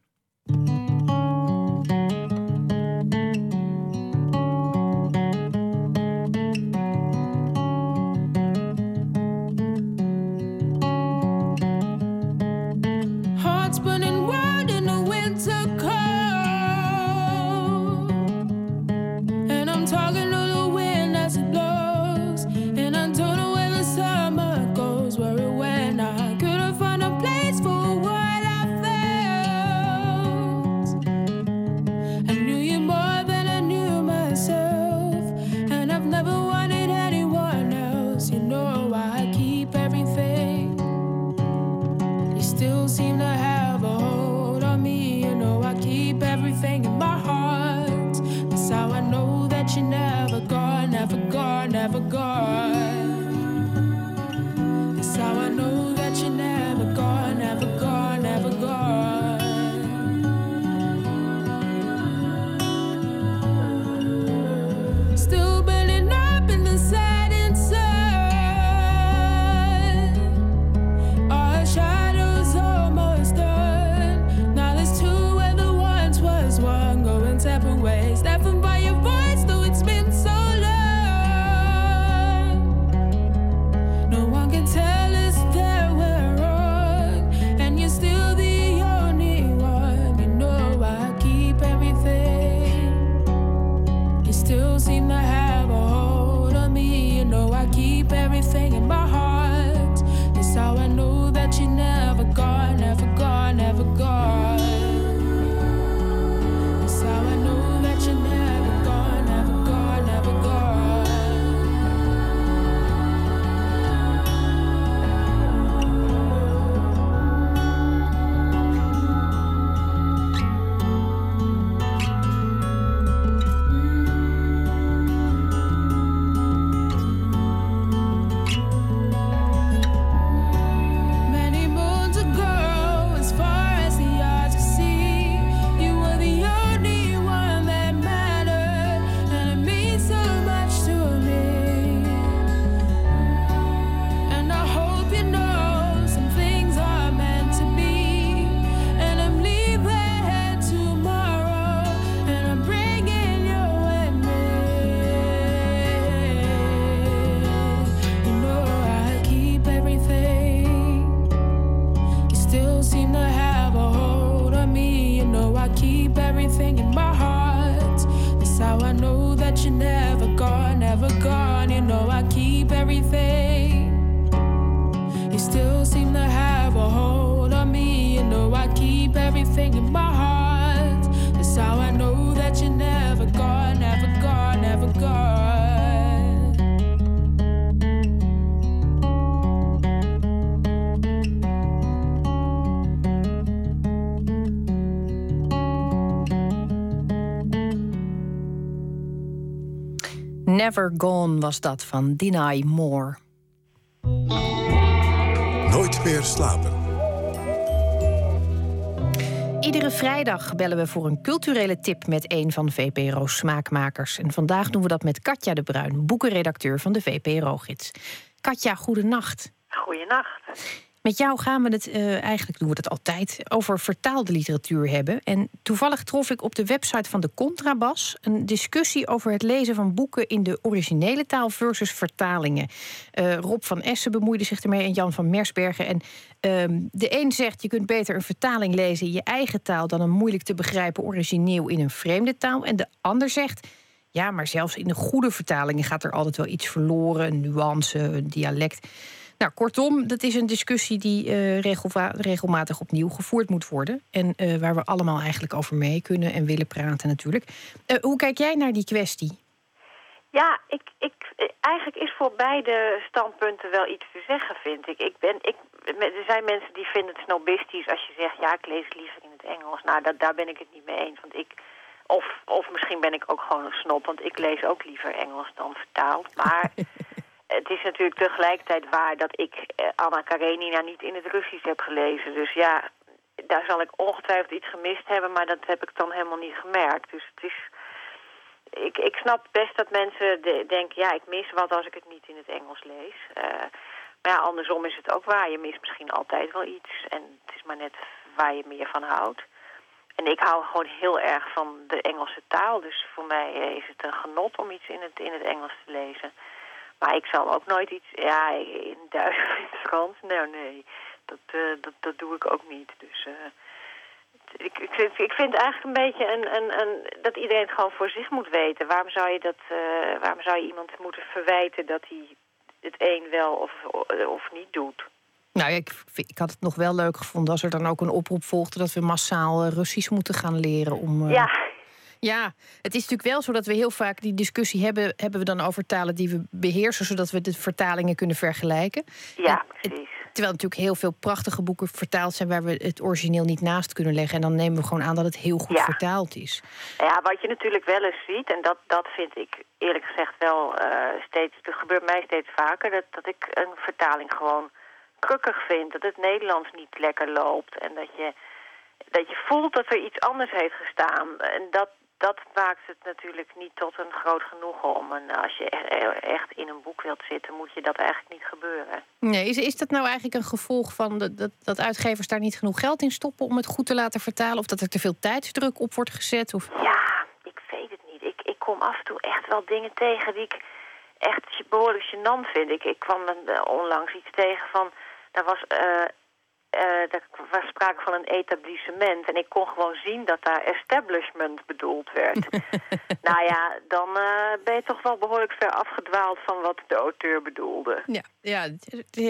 Never Gone was dat van Deny Moore. Nooit meer slapen. Iedere vrijdag bellen we voor een culturele tip met een van VPRO's smaakmakers. En vandaag doen we dat met Katja de Bruin, boekenredacteur van de VPRO-gids. Katja, goedenacht. Goedenacht. Met jou gaan we het, eh, eigenlijk doen we het altijd, over vertaalde literatuur hebben. En toevallig trof ik op de website van de Contrabas een discussie over het lezen van boeken in de originele taal versus vertalingen. Eh, Rob van Essen bemoeide zich ermee en Jan van Mersbergen. En ehm, de een zegt je kunt beter een vertaling lezen in je eigen taal dan een moeilijk te begrijpen origineel in een vreemde taal. En de ander zegt. Ja, maar zelfs in de goede vertalingen gaat er altijd wel iets verloren, een nuance, een dialect. Nou, kortom, dat is een discussie die uh, regelmatig opnieuw gevoerd moet worden. En uh, waar we allemaal eigenlijk over mee kunnen en willen praten natuurlijk. Uh, hoe kijk jij naar die kwestie? Ja, ik, ik, eigenlijk is voor beide standpunten wel iets te zeggen, vind ik. ik, ben, ik er zijn mensen die vinden het snobistisch als je zegt... ja, ik lees liever in het Engels. Nou, dat, daar ben ik het niet mee eens. Want ik, of, of misschien ben ik ook gewoon een snop, want ik lees ook liever Engels dan vertaald. Maar het is natuurlijk tegelijkertijd waar dat ik eh, Anna Karenina niet in het Russisch heb gelezen. Dus ja, daar zal ik ongetwijfeld iets gemist hebben, maar dat heb ik dan helemaal niet gemerkt. Dus het is... Ik, ik snap best dat mensen denken, ja, ik mis wat als ik het niet in het Engels lees. Uh, maar ja, andersom is het ook waar. Je mist misschien altijd wel iets. En het is maar net waar je meer van houdt. En ik hou gewoon heel erg van de Engelse taal. Dus voor mij eh, is het een genot om iets in het, in het Engels te lezen. Maar ik zal ook nooit iets... Ja, in Duits of in Frans? Nou, nee. Dat, uh, dat, dat doe ik ook niet. Dus... Uh, ik, ik, vind, ik vind eigenlijk een beetje een, een, een, dat iedereen het gewoon voor zich moet weten. Waarom zou je, dat, uh, waarom zou je iemand moeten verwijten dat hij het een wel of, of niet doet? Nou ja, ik, ik had het nog wel leuk gevonden als er dan ook een oproep volgde dat we massaal Russisch moeten gaan leren om. Ja, ja, het is natuurlijk wel zo dat we heel vaak die discussie hebben... hebben we dan over talen die we beheersen... zodat we de vertalingen kunnen vergelijken. Ja, precies. Terwijl natuurlijk heel veel prachtige boeken vertaald zijn... waar we het origineel niet naast kunnen leggen. En dan nemen we gewoon aan dat het heel goed vertaald is. Ja, wat je natuurlijk wel eens ziet... en dat, dat vind ik eerlijk gezegd wel uh, steeds... dat gebeurt mij steeds vaker... Dat, dat ik een vertaling gewoon krukkig vind. Dat het Nederlands niet lekker loopt. En dat je, dat je voelt dat er iets anders heeft gestaan. En dat, dat maakt het natuurlijk niet tot een groot genoegen om. En als je echt in een boek wilt zitten, moet je dat eigenlijk niet gebeuren. Nee, is, is dat nou eigenlijk een gevolg van de, dat, dat uitgevers daar niet genoeg geld in stoppen om het goed te laten vertalen? Of dat er te veel tijdsdruk op wordt gezet? Of... Ja, ik weet het niet. Ik, ik kom af en toe echt wel dingen tegen die ik echt behoorlijk gênant vind. Ik, ik kwam onlangs iets tegen van. Daar was uh, er was sprake van een etablissement. En ik kon gewoon zien dat daar establishment bedoeld werd. nou ja, dan uh, ben je toch wel behoorlijk ver afgedwaald van wat de auteur bedoelde. Ja, ja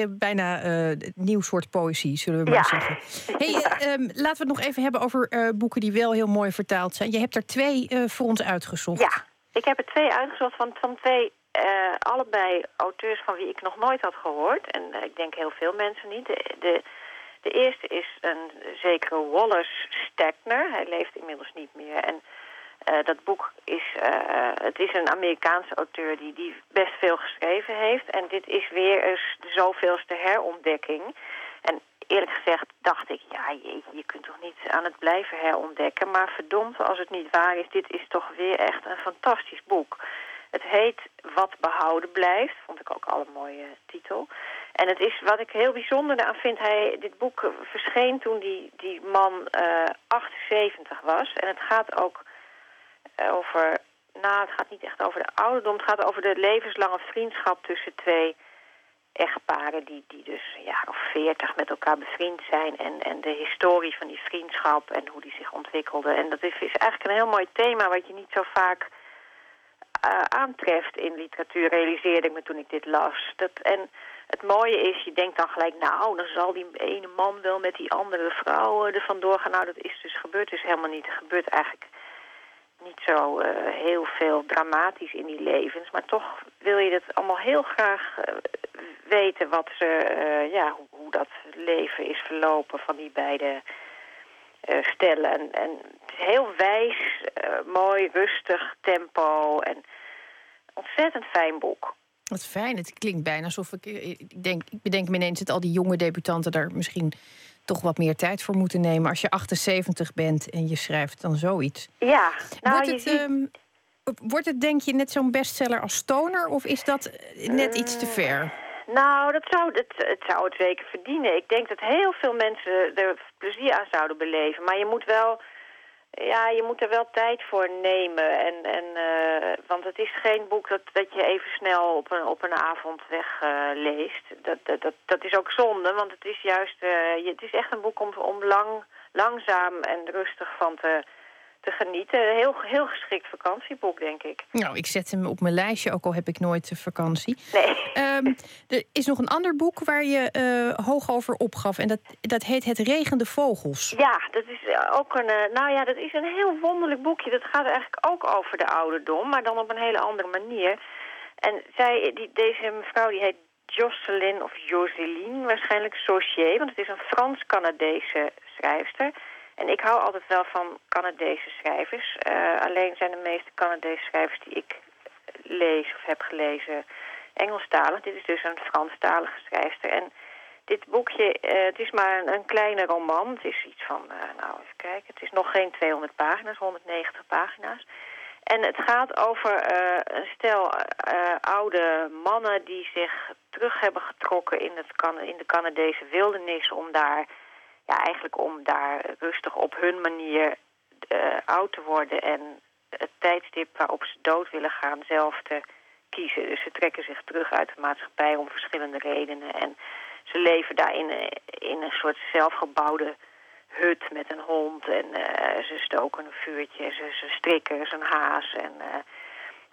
bijna uh, nieuw soort poëzie, zullen we maar zeggen. Hey, ja. um, laten we het nog even hebben over boeken die wel heel mooi vertaald zijn. Je hebt er twee voor ons uitgezocht. Ja, ik heb er twee uitgezocht van, van twee allebei auteurs van wie ik nog nooit had gehoord. En ik denk heel veel mensen niet. De, de de eerste is een zekere Wallace Stegner. Hij leeft inmiddels niet meer. En uh, dat boek is, uh, het is een Amerikaanse auteur die, die best veel geschreven heeft. En dit is weer eens de zoveelste herontdekking. En eerlijk gezegd dacht ik, ja, je kunt toch niet aan het blijven herontdekken. Maar verdomd, als het niet waar is, dit is toch weer echt een fantastisch boek. Het heet Wat behouden blijft, vond ik ook al een mooie titel. En het is wat ik heel bijzonder aan vind. Hij, dit boek verscheen toen die, die man uh, eh, 78 was. En het gaat ook uh, over... Nou, het gaat niet echt over de ouderdom. Het gaat over de levenslange vriendschap tussen twee echtparen... die, die dus een jaar of veertig met elkaar bevriend zijn. En, en de historie van die vriendschap en hoe die zich ontwikkelde. En dat is, is eigenlijk een heel mooi thema wat je niet zo vaak aantreft in literatuur, realiseerde ik me toen ik dit las. Dat, en het mooie is, je denkt dan gelijk, nou, dan zal die ene man wel met die andere vrouw er vandoor gaan. Nou, dat is dus gebeurd, dus helemaal niet. Er gebeurt eigenlijk niet zo uh, heel veel dramatisch in die levens. Maar toch wil je het allemaal heel graag uh, weten wat ze, ja, hoe, hoe, dat leven is verlopen van die beide stellen. En, en het is heel wijs, mooi, rustig tempo en ontzettend fijn boek. Wat fijn. Het klinkt bijna alsof ik. Ik, denk, ik bedenk me ineens dat al die jonge debutanten daar misschien toch wat meer tijd voor moeten nemen. Als je 78 bent en je schrijft dan zoiets. Ja, nou, wordt, het, ziet... um, wordt het, denk je, net zo'n bestseller als Stoner? Of is dat net iets te ver? Nou, dat zou, het zou het zeker verdienen. Ik denk dat heel veel mensen er plezier aan zouden beleven. Maar je moet wel ja, je moet er wel tijd voor nemen. En, en, uh, want het is geen boek dat, dat je even snel op een, op een avond wegleest. Uh, dat, dat, dat, dat is ook zonde, want het is juist uh, het is echt een boek om, om lang, langzaam en rustig van te te genieten. Heel, heel geschikt vakantieboek, denk ik. Nou, ik zet hem op mijn lijstje, ook al heb ik nooit vakantie. Nee. Um, er is nog een ander boek waar je uh, hoog over opgaf. En dat, dat heet Het regende vogels. Ja, dat is ook een... Uh, nou ja, dat is een heel wonderlijk boekje. Dat gaat eigenlijk ook over de ouderdom, maar dan op een hele andere manier. En zij, die, deze mevrouw die heet Jocelyn of Joseline, waarschijnlijk Saucier, want het is een Frans-Canadese schrijfster... En ik hou altijd wel van Canadese schrijvers. Uh, alleen zijn de meeste Canadese schrijvers die ik lees of heb gelezen Engelstalig. Dit is dus een Franstalige schrijfster. En dit boekje, uh, het is maar een, een, kleine roman. Het is iets van, uh, nou even kijken, het is nog geen 200 pagina's, 190 pagina's. En het gaat over een stel oude mannen die zich terug hebben getrokken in, het, in de Canadese wildernis om daar ja, eigenlijk om daar rustig op hun manier uh, oud te worden en het tijdstip waarop ze dood willen gaan zelf te kiezen. Dus ze trekken zich terug uit de maatschappij om verschillende redenen. En ze leven daar in, een soort zelfgebouwde hut met een hond. En uh, ze stoken een vuurtje, ze, ze strikken, een haas. En, uh,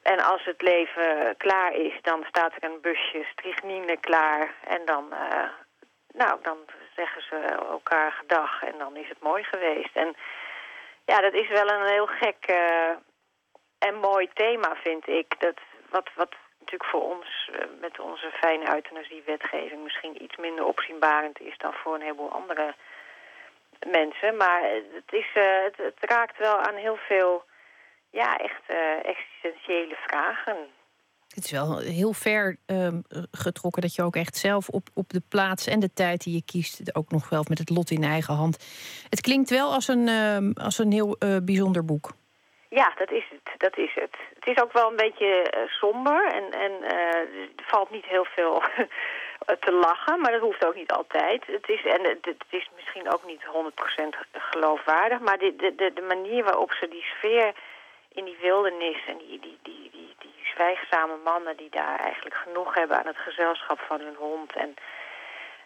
en als het leven klaar is, dan staat er een busje strychnine klaar. En dan, nou, dan zeggen ze elkaar gedag en dan is het mooi geweest. En ja, dat is wel een heel gek uh, en mooi thema, vind ik. Dat, wat, wat natuurlijk voor ons, uh, met onze fijne euthanasiewetgeving... misschien iets minder opzienbarend is dan voor een heleboel andere mensen. Maar het, is, het, het, raakt wel aan heel veel ja, echt existentiële vragen... Het is wel heel ver um, getrokken dat je ook echt zelf op, op de plaats en de tijd die je kiest, ook nog wel met het lot in eigen hand. Het klinkt wel als een, um, als een heel uh, bijzonder boek. Ja, dat is het. Dat is het. Het is ook wel een beetje uh, somber en, en uh, er valt niet heel veel te lachen, maar dat hoeft ook niet altijd. Het is, en het, het is misschien ook niet 100% geloofwaardig, maar de, de, de manier waarop ze die sfeer in die wildernis en die, die, die, zwijgzame mannen die daar eigenlijk genoeg hebben aan het gezelschap van hun hond en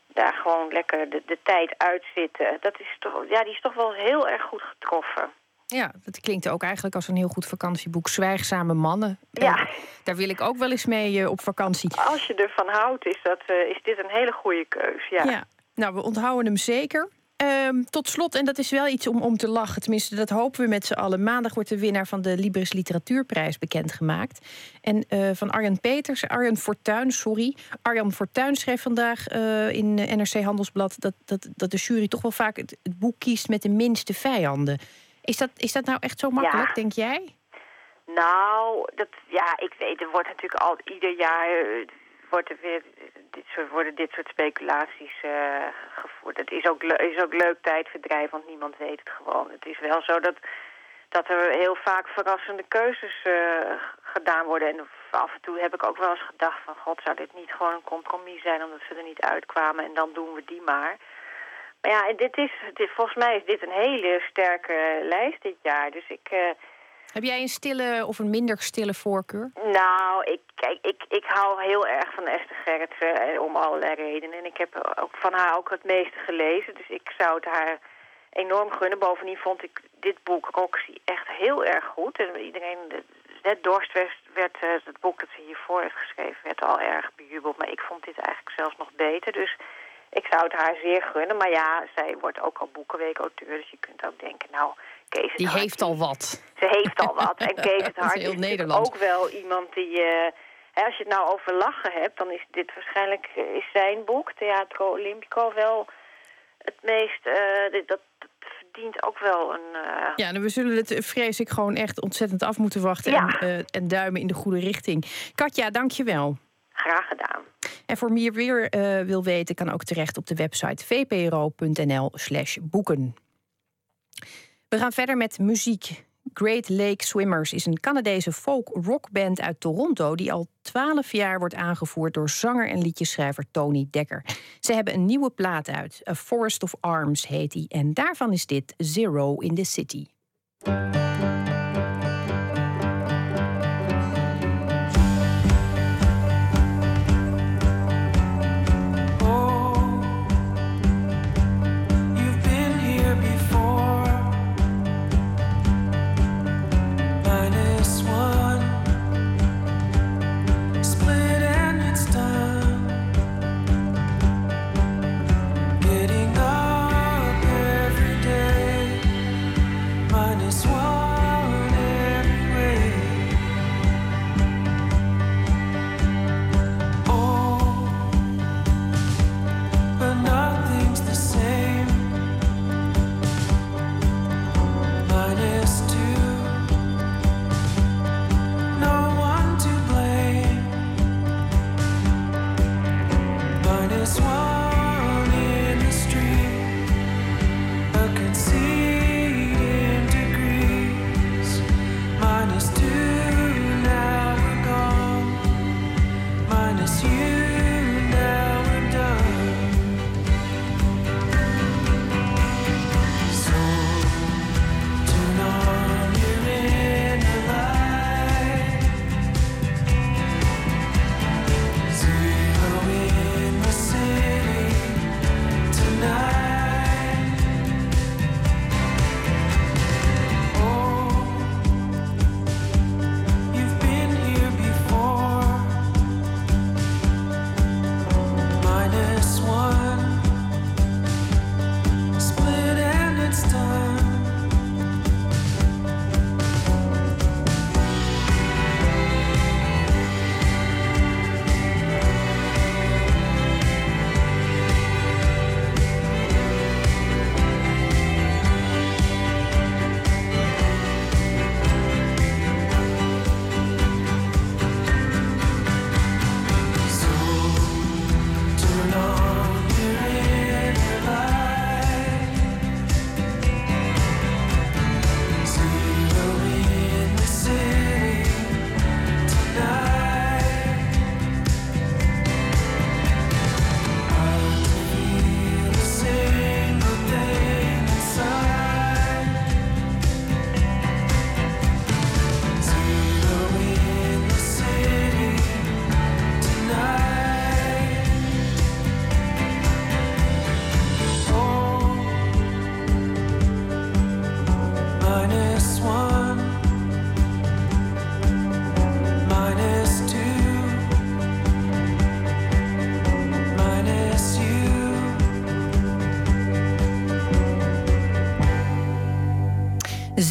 daar gewoon lekker de, de tijd uitzitten. Dat is toch, ja, die is toch wel heel erg goed getroffen. Ja, dat klinkt ook eigenlijk als een heel goed vakantieboek. Zwijgzame mannen. Ja. Uh, daar wil ik ook wel eens mee uh, op vakantie. Als je ervan houdt, is, dat, uh, is dit een hele goede keus. Ja. ja. Nou, we onthouden hem zeker. Um, tot slot, en dat is wel iets om, om te lachen, tenminste dat hopen we met z'n allen. Maandag wordt de winnaar van de Libris Literatuurprijs bekendgemaakt. En uh, van Arjan Peters, Arjan Fortuyn, sorry. Arjan Fortuyn schreef vandaag uh, in NRC Handelsblad dat, dat, dat de jury toch wel vaak het, het, boek kiest met de minste vijanden. Is dat, is dat nou echt zo makkelijk, ja. denk jij? Nou, dat, ja, ik weet, er wordt natuurlijk al ieder jaar wordt er weer dit soort, worden dit soort speculaties uh, gevoerd. Het is ook, is ook leuk tijdverdrijf, want niemand weet het gewoon. Het is wel zo dat, dat er heel vaak verrassende keuzes uh, gedaan worden. En af en toe heb ik ook wel eens gedacht van... god, zou dit niet gewoon een compromis zijn omdat ze er niet uitkwamen... en dan doen we die maar. Maar ja, dit is, dit, volgens mij is dit een hele sterke lijst dit jaar. Dus ik... Uh, heb jij een stille of een minder stille voorkeur? Nou, ik, kijk, ik, ik hou heel erg van Esther Gerritsen eh, om allerlei redenen. En ik heb ook van haar ook het meeste gelezen. Dus ik zou het haar enorm gunnen. Bovendien vond ik dit boek Roxy echt heel erg goed. En iedereen net Dorst werd, eh, het boek dat ze hiervoor heeft geschreven, werd al erg bejubeld. Maar ik vond dit eigenlijk zelfs nog beter. Dus ik zou het haar zeer gunnen. Maar ja, zij wordt ook al boekenweekauteur. Dus je kunt ook denken, nou, Kees het Die Hart, heeft al wat. Ze heeft al wat. En Kees het is Hart heel is ook wel iemand die... eh, hè, als je het nou over lachen hebt, dan is dit waarschijnlijk eh, is zijn boek, Theatro Olympico, wel het meest... eh, dit- dat, verdient ook wel een... eh, Ja, nou, we zullen het, vrees ik, gewoon echt ontzettend af moeten wachten. Ja. En, eh, en duimen in de goede richting. Katja, dank je wel. Graag gedaan. En voor wie weer eh, wil weten, kan ook terecht op de website vpro.nl/slash boeken. We gaan verder met muziek. Great Lake Swimmers is een Canadese folk-rockband uit Toronto... die al twaalf jaar wordt aangevoerd door zanger en liedjeschrijver Tony Dekker. Ze hebben een nieuwe plaat uit. A Forest of Arms heet die. En daarvan is dit Zero in the City.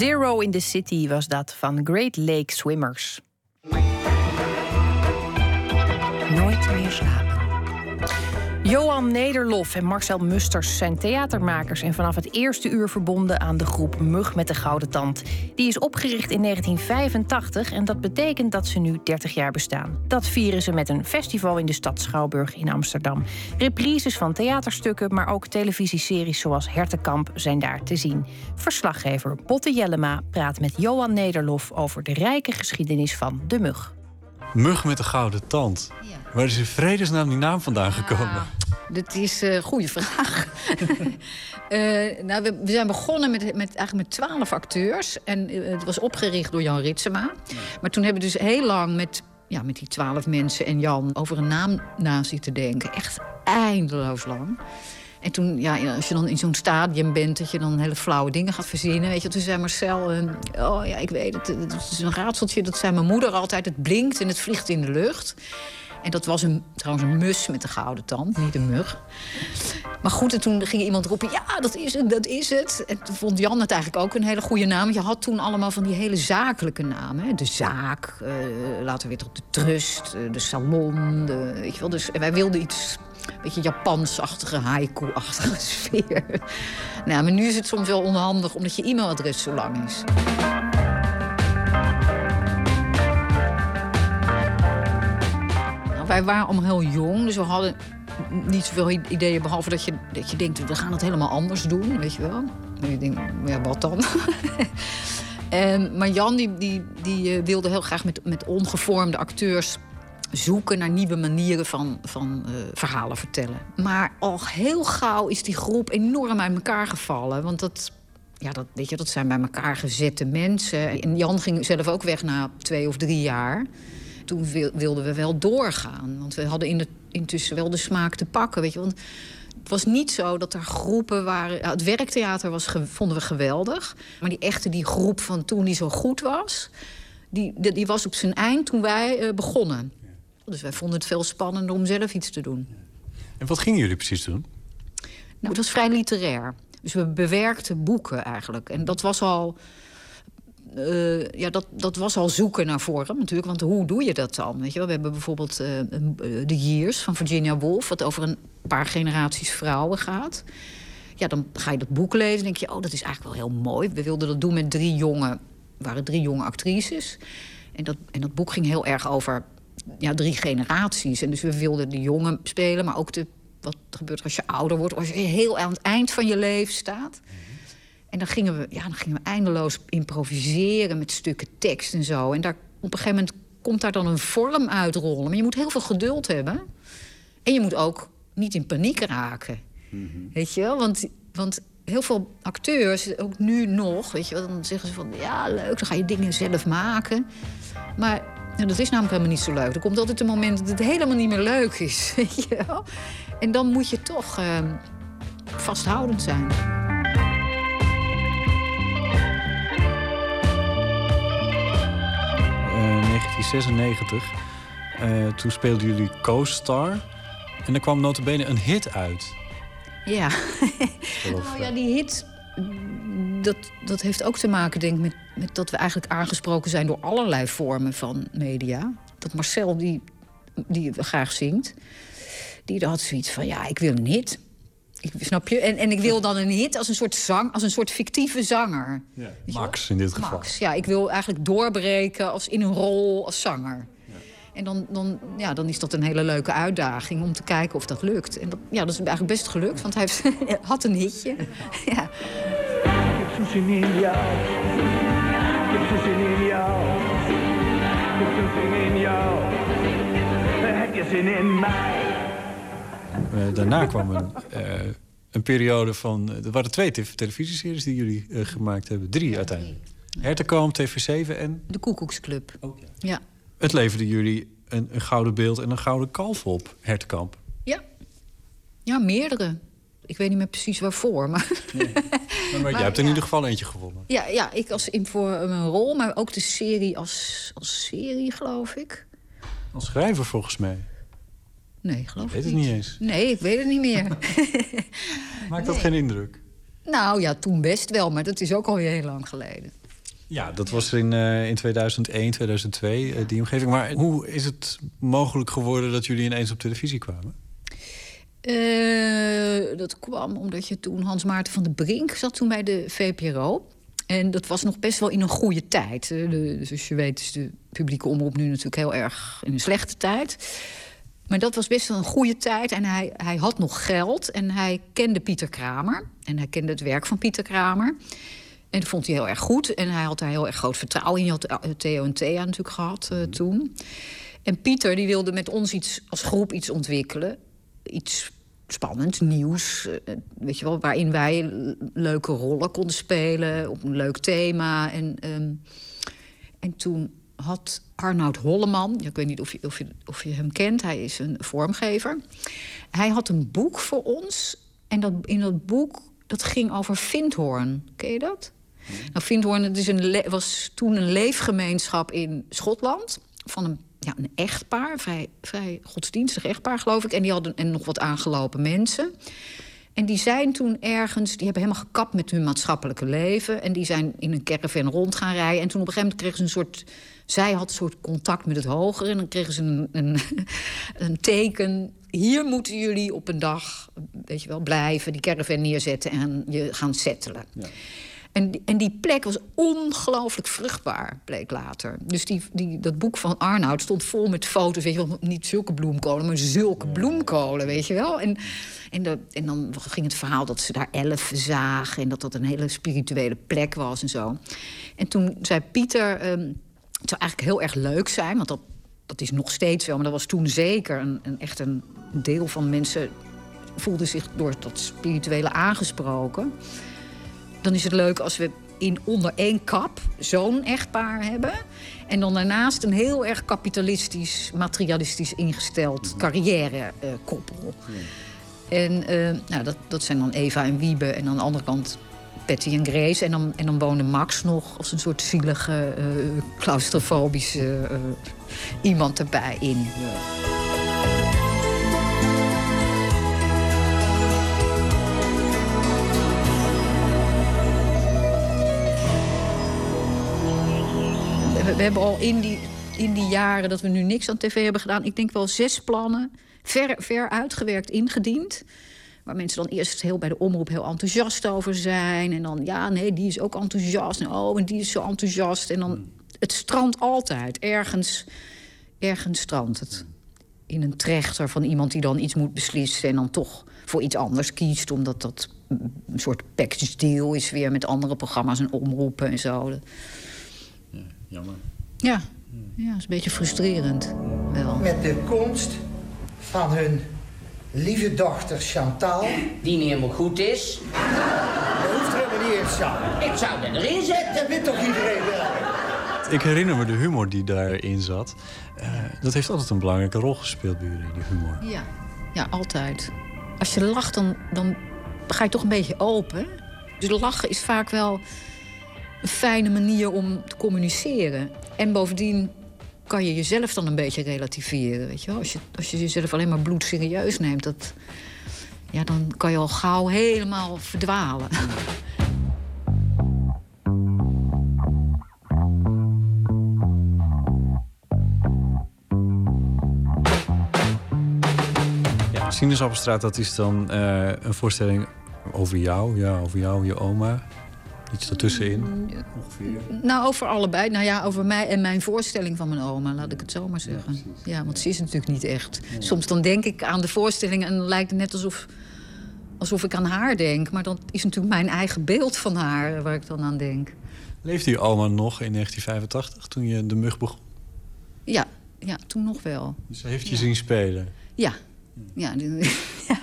Zero in the City was dat van Great Lake Swimmers. Johan Nederlof en Marcel Musters zijn theatermakers en vanaf het eerste uur verbonden aan de groep Mug met de Gouden Tand. Die is opgericht in 1985 en dat betekent dat ze nu 30 jaar bestaan. Dat vieren ze met een festival in de stad Schouwburg in Amsterdam. Reprises van theaterstukken, maar ook televisieseries zoals Hertenkamp zijn daar te zien. Verslaggever Botte Jellema praat met Johan Nederlof over de rijke geschiedenis van de Mug. Mug met de gouden tand. Waar is in vredesnaam die naam vandaan gekomen? Dat is een goede vraag. Eh, nou, we, we zijn begonnen met, met, eigenlijk met twaalf acteurs. En eh, het was opgericht door Jan Ritsema. Maar toen hebben we dus heel lang met, ja, met die twaalf mensen en Jan... over een naam na zitten denken. Echt eindeloos lang. En toen, ja, als je dan in zo'n stadium bent, dat je dan hele flauwe dingen gaat verzinnen. Weet je, toen zei Marcel, uh, oh ja, ik weet het, het is een raadseltje. Dat zei mijn moeder altijd, het blinkt en het vliegt in de lucht. En dat was een, trouwens een mus met een gouden tand, niet een mug. Maar goed, en toen ging iemand roepen, ja, dat is het, dat is het. En toen vond Jan het eigenlijk ook een hele goede naam. Je had toen allemaal van die hele zakelijke namen. Hè? De zaak, uh, later weer tot de trust, uh, de salon. De, weet je wel, dus wij wilden iets beetje Japansachtige, haiku-achtige sfeer. nou, maar nu is het soms wel onhandig omdat je e-mailadres zo lang is. Nou, wij waren allemaal heel jong, dus we hadden niet zoveel ideeën... behalve dat je, dat je denkt, we gaan het helemaal anders doen, weet je wel. En je denkt, ja, wat dan? en, maar Jan die, die, die wilde heel graag met, met ongevormde acteurs zoeken naar nieuwe manieren van, van uh, verhalen vertellen. Maar al heel gauw is die groep enorm uit elkaar gevallen. Want dat, ja, dat, weet je, dat zijn bij elkaar gezette mensen. En Jan ging zelf ook weg na twee of drie jaar. Toen wilden we wel doorgaan. Want we hadden in de, intussen wel de smaak te pakken. Weet je, want het was niet zo dat er groepen waren. Het werktheater was, vonden we geweldig. Maar die echte die groep van toen die zo goed was. Die, die, was op zijn eind toen wij uh, begonnen. Dus wij vonden het veel spannender om zelf iets te doen. En wat gingen jullie precies doen? Nou, het was vrij literair. Dus we bewerkten boeken eigenlijk. En dat was al. Uh, ja, dat, dat was al zoeken naar vorm natuurlijk. Want hoe doe je dat dan? Weet je wel? We hebben bijvoorbeeld uh, The Years van Virginia Woolf... wat over een paar generaties vrouwen gaat. Ja, dan ga je dat boek lezen en denk je... oh, dat is eigenlijk wel heel mooi. We wilden dat doen met drie jonge... waren drie jonge actrices. En dat, en dat boek ging heel erg over ja, drie generaties. En dus we wilden de jongen spelen, maar ook de, wat gebeurt als je ouder wordt, als je heel aan het eind van je leven staat. En dan gingen, we, ja, dan gingen we eindeloos improviseren met stukken tekst en zo. En daar, op een gegeven moment komt daar dan een vorm uitrollen. Maar je moet heel veel geduld hebben. En je moet ook niet in paniek raken. Weet je wel? Want, want heel veel acteurs, ook nu nog, weet je wel, dan zeggen ze van ja, leuk, dan ga je dingen zelf maken. Maar nou, dat is namelijk helemaal niet zo leuk. Er komt altijd een moment dat het helemaal niet meer leuk is. Weet je wel? En dan moet je toch uh, vasthoudend zijn. Uh, 1996. Uh, toen speelden jullie Co-Star. En er kwam notabene een hit uit. Ja. nou ja, die hit dat, dat heeft ook te maken, denk ik, met, met dat we eigenlijk aangesproken zijn door allerlei vormen van media. Dat Marcel, die, die graag zingt, die had zoiets van: ja, ik wil een hit. Ik, snap je? En, en ik wil dan een hit als een soort zang, als een soort fictieve zanger. Ja, Max in dit geval. Max, ja, ik wil eigenlijk doorbreken als in een rol als zanger. En dan, dan, ja, dan is dat een hele leuke uitdaging om te kijken of dat lukt. En dat, ja, dat is eigenlijk best gelukt, want hij heeft, had een hitje. ja. Ik heb zin in jou. Ik heb zin in jou. Ik heb zin in jou. Heb je zin in mij? Uh, daarna kwam een, uh, een periode van... Er waren twee televisieseries die jullie uh, gemaakt hebben. Drie uiteindelijk. Hertekamp, TV7 en... De Koekoeksclub. Ja. ja. Het leverde jullie een, een, gouden beeld en een gouden kalf op, Hertekamp. Ja. Ja, meerdere. Ik weet niet meer precies waarvoor, maar... Nee. Maar, maar, jij hebt in ieder geval eentje gewonnen. Ja, ja ik als in voor mijn rol, maar ook de serie als, als serie, geloof ik. Als schrijver, volgens mij. Nee, geloof ik weet het niet eens. Nee, ik weet het niet meer. Maakt dat geen indruk? Nou ja, toen best wel, maar dat is ook al heel lang geleden. Ja, dat was in, uh, in 2001, 2002, uh, die omgeving. Maar hoe is het mogelijk geworden dat jullie ineens op televisie kwamen? Uh, dat kwam omdat je toen Hans Maarten van de Brink zat toen bij de VPRO. En dat was nog best wel in een goede tijd. De, dus je weet is de publieke omroep nu natuurlijk heel erg in een slechte tijd. Maar dat was best wel een goede tijd. En hij, hij had nog geld. En hij kende Pieter Kramer. En hij kende het werk van Pieter Kramer. En dat vond hij heel erg goed. En hij had daar heel erg groot vertrouwen in. Je had eh, Theo en Thea natuurlijk gehad uh, toen. En Pieter die wilde met ons iets, als groep iets ontwikkelen. Iets spannends, nieuws. Uh, weet je wel, waarin wij leuke rollen konden spelen. Op een leuk thema. En, um, en toen had Arnoud Holleman... ik weet niet of je, of, je, of je hem kent, hij is een vormgever. Hij had een boek voor ons En dat, in dat boek, dat ging over Vindhoorn. Ken je dat? Nou, Vindhoorn het is een was toen een leefgemeenschap in Schotland... van een, ja, een echtpaar, vrij, vrij godsdienstig echtpaar, geloof ik. En die hadden en nog wat aangelopen mensen. En die zijn toen ergens, die hebben helemaal gekapt met hun maatschappelijke leven. En die zijn in een caravan rond gaan rijden. En toen op een gegeven moment kregen ze een soort. Zij had een soort contact met het hogere. En dan kregen ze een, een, een teken. Hier moeten jullie op een dag, weet je wel, blijven, die caravan neerzetten en je gaan settelen. En, die- en die plek was ongelooflijk vruchtbaar, bleek later. Dus die, die, dat boek van Arnoud stond vol met foto's. Weet je wel, niet zulke bloemkolen, maar zulke bloemkolen, weet je wel. En, en, dat- en dan ging het verhaal dat ze daar elf zagen... en dat dat een hele spirituele plek was en zo. En toen zei Pieter... ehm, het zou eigenlijk heel erg leuk zijn, want dat, dat is nog steeds wel... maar dat was toen zeker een, een, echt een deel van mensen... voelde zich door dat spirituele aangesproken dan is het leuk als we in onder één kap zo'n echtpaar hebben. En dan daarnaast een heel erg kapitalistisch, materialistisch ingesteld carrière-koppel. en eh, nou, dat, dat zijn dan Eva en Wiebe. En aan de andere kant Patty en Grace. En dan, en dan woonde Max nog als een soort zielige, eh claustrofobische eh, iemand erbij in. We hebben al in die, in die jaren dat we nu niks aan tv hebben gedaan... ik denk wel zes plannen, ver, ver uitgewerkt, ingediend... waar mensen dan eerst heel bij de omroep heel enthousiast over zijn... en dan, ja, nee, die is ook enthousiast. En oh, en die is zo enthousiast. En dan, het strandt altijd. Ergens, ergens strandt het. In een trechter van iemand die dan iets moet beslissen... en dan toch voor iets anders kiest... omdat dat een soort package deal is weer met andere programma's en omroepen en zo. Jammer. Ja, ja dat is een beetje frustrerend. Wel. Met de komst van hun lieve dochter Chantal. Die niet helemaal goed is. Dat hoeft helemaal niet eens, Jean. Ik zou er erin zetten. Dat weet toch iedereen wel? Ik herinner me de humor die daarin zat. Eh, dat heeft altijd een belangrijke rol gespeeld bij jullie, die humor. Ja, ja altijd. Als je lacht, dan, dan ga je toch een beetje open. Dus lachen is vaak wel een fijne manier om te communiceren. En bovendien kan je jezelf dan een beetje relativeren. Weet je wel? Als, je, als je jezelf alleen maar bloedserieus neemt, dat, ja, dan kan je al gauw helemaal verdwalen. Ja, dat is dan eh, een voorstelling over jou, ja, over jou, je oma. Iets ertussenin, ongeveer. Nou, over allebei. Nou ja, over mij en mijn voorstelling van mijn oma, laat ik het zo maar zeggen. Ja, want ze is natuurlijk niet echt. Soms dan denk ik aan de voorstelling en dan lijkt het net alsof, alsof ik aan haar denk. Maar dat is natuurlijk mijn eigen beeld van haar waar ik dan aan denk. Leefde je oma nog in 1985, toen je de mug begon? Ja, ja toen nog wel. Dus ze heeft je zien spelen. Ja. Ja, die- ja,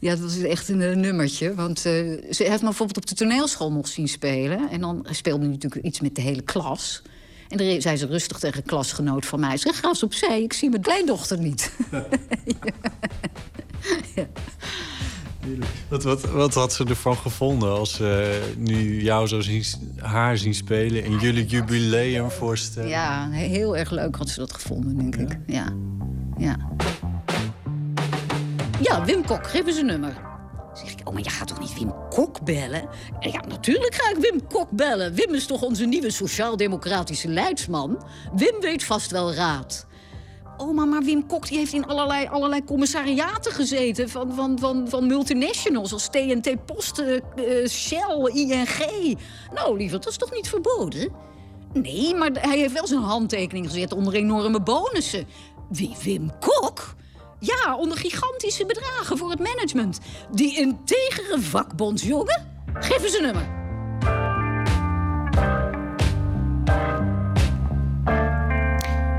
ja, dat was echt een eh, nummertje. Want eh, ze heeft me bijvoorbeeld op de toneelschool nog zien spelen. En dan speelde hij natuurlijk iets met de hele klas. En dan zei ze rustig tegen een klasgenoot van mij... zeg, ga eens opzij, ik zie mijn kleindochter niet. Wat, wat, wat had ze ervan gevonden als ze nu jou zo zien, haar zien spelen... in jullie jubileumvoorstelling? ja, he- heel erg leuk had ze dat gevonden, denk ik. Ja. Ja. Ja, Wim Kok, geef eens een nummer. Zeg ik, oh, maar je gaat toch niet Wim Kok bellen? En ja, natuurlijk ga ik Wim Kok bellen. Wim is toch onze nieuwe sociaal-democratische leidsman? Wim weet vast wel raad. Oh, maar, maar Wim Kok die heeft in allerlei, allerlei commissariaten gezeten... Van, van, van, van multinationals als TNT Post, eh, eh, Shell, ING. Nou, liever, dat is toch niet verboden? Nee, maar hij heeft wel zijn handtekening gezet onder enorme bonussen. Wie, Wim Kok? Ja, onder gigantische bedragen voor het management. Die integere vakbondsjongen? Geef eens een nummer.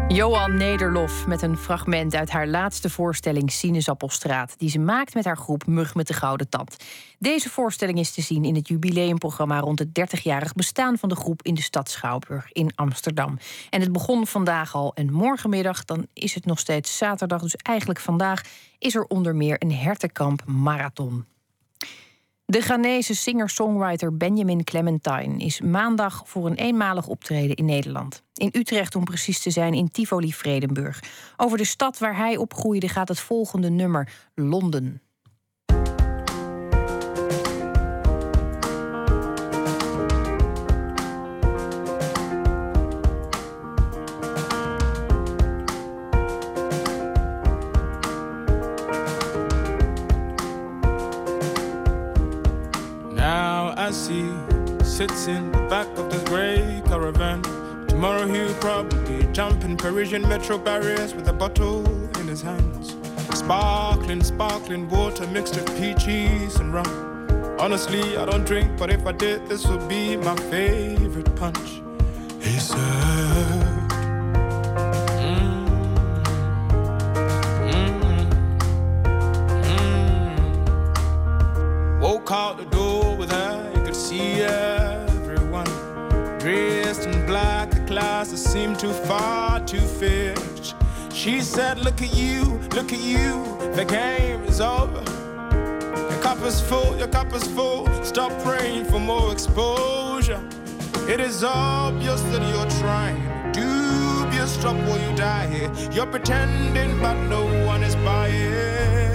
Johan Nederlof met een fragment uit haar laatste voorstelling Sinaasappelstraat... die ze maakt met haar groep Mug met de Gouden Tand. Deze voorstelling is te zien in het jubileumprogramma... rond het 30-jarig bestaan van de groep in de stad Schouwburg in Amsterdam. En het begon vandaag al en morgenmiddag, dan is het nog steeds zaterdag... dus eigenlijk vandaag is er onder meer een hertenkamp marathon. De Ghanese singer-songwriter Benjamin Clementine is maandag voor een eenmalig optreden in Nederland. In Utrecht, om precies te zijn, in Tivoli Vredenburg. Over de stad waar hij opgroeide gaat het volgende nummer: Londen. Sits in the back of this grey caravan. Tomorrow he'll probably jump in Parisian metro barriers with a bottle in his hands. Sparkling, sparkling water mixed with peaches and rum. Honestly, I don't drink, but if I did, this would be my favorite punch. He said. She said, Look at you, look at you, the game is over. Your cup is full, your cup is full. Stop praying for more exposure. It is obvious that you're trying. Dubious, while you die here. You're pretending, but no one is buying.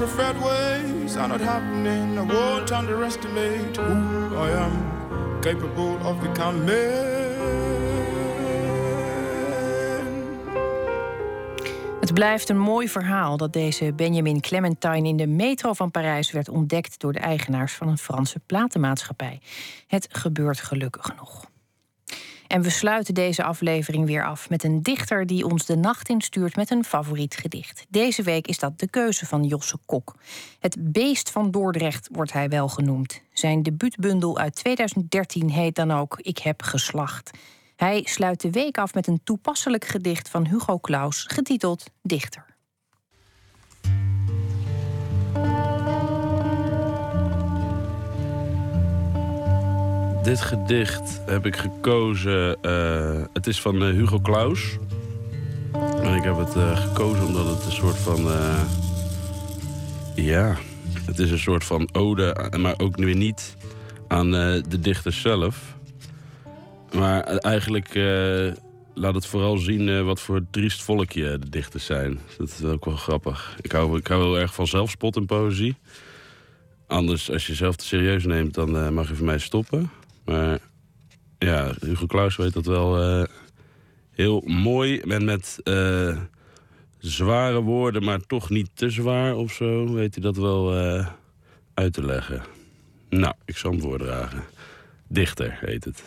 Preferred ways are not happening, I won't underestimate who I am, capable of becoming. Het blijft een mooi verhaal dat deze Benjamin Clementine in de metro van Parijs werd ontdekt door de eigenaars van een Franse platenmaatschappij. Het gebeurt gelukkig nog. En we sluiten deze aflevering weer af met een dichter die ons de nacht instuurt met een favoriet gedicht. Deze week is dat de keuze van Josse Kok. Het Beest van Dordrecht wordt hij wel genoemd. Zijn debuutbundel uit 2013 heet dan ook Ik heb geslacht. Hij sluit de week af met een toepasselijk gedicht van Hugo Claus, getiteld Dichter. Dit gedicht heb ik gekozen. eh, het is van eh, Hugo Claus. En ik heb het eh, gekozen omdat het een soort van. ja, het is een soort van ode, maar ook weer niet aan de dichter zelf. Maar eigenlijk laat het vooral zien wat voor triest volkje de dichters zijn. Dat is ook wel grappig. Ik hou, ik hou heel erg van zelfspot in poëzie. Anders, als je jezelf te serieus neemt, dan mag je van mij stoppen. Maar ja, Hugo Claus weet dat wel eh, heel mooi. En met eh, zware woorden, maar toch niet te zwaar of zo, weet hij dat wel eh, uit te leggen. Nou, ik zal hem voordragen. Dichter heet het.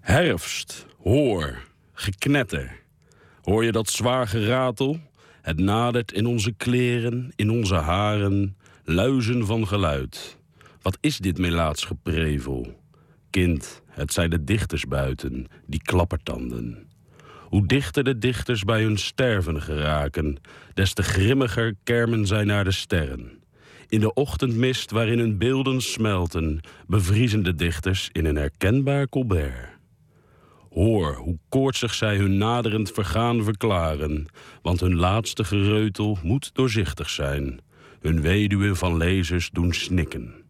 Herfst, hoor, geknetter. Hoor je dat zwaar geratel? Het nadert in onze kleren, in onze haren, luizen van geluid. Wat is dit melaats geprevel? Kind, het zijn de dichters buiten, die klappertanden. Hoe dichter de dichters bij hun sterven geraken, des te grimmiger kermen zij naar de sterren. In de ochtendmist waarin hun beelden smelten, bevriezen de dichters in een herkenbaar Colbert. Hoor hoe koortsig zij hun naderend vergaan verklaren, want hun laatste gereutel moet doorzichtig zijn. Hun weduwen van lezers doen snikken.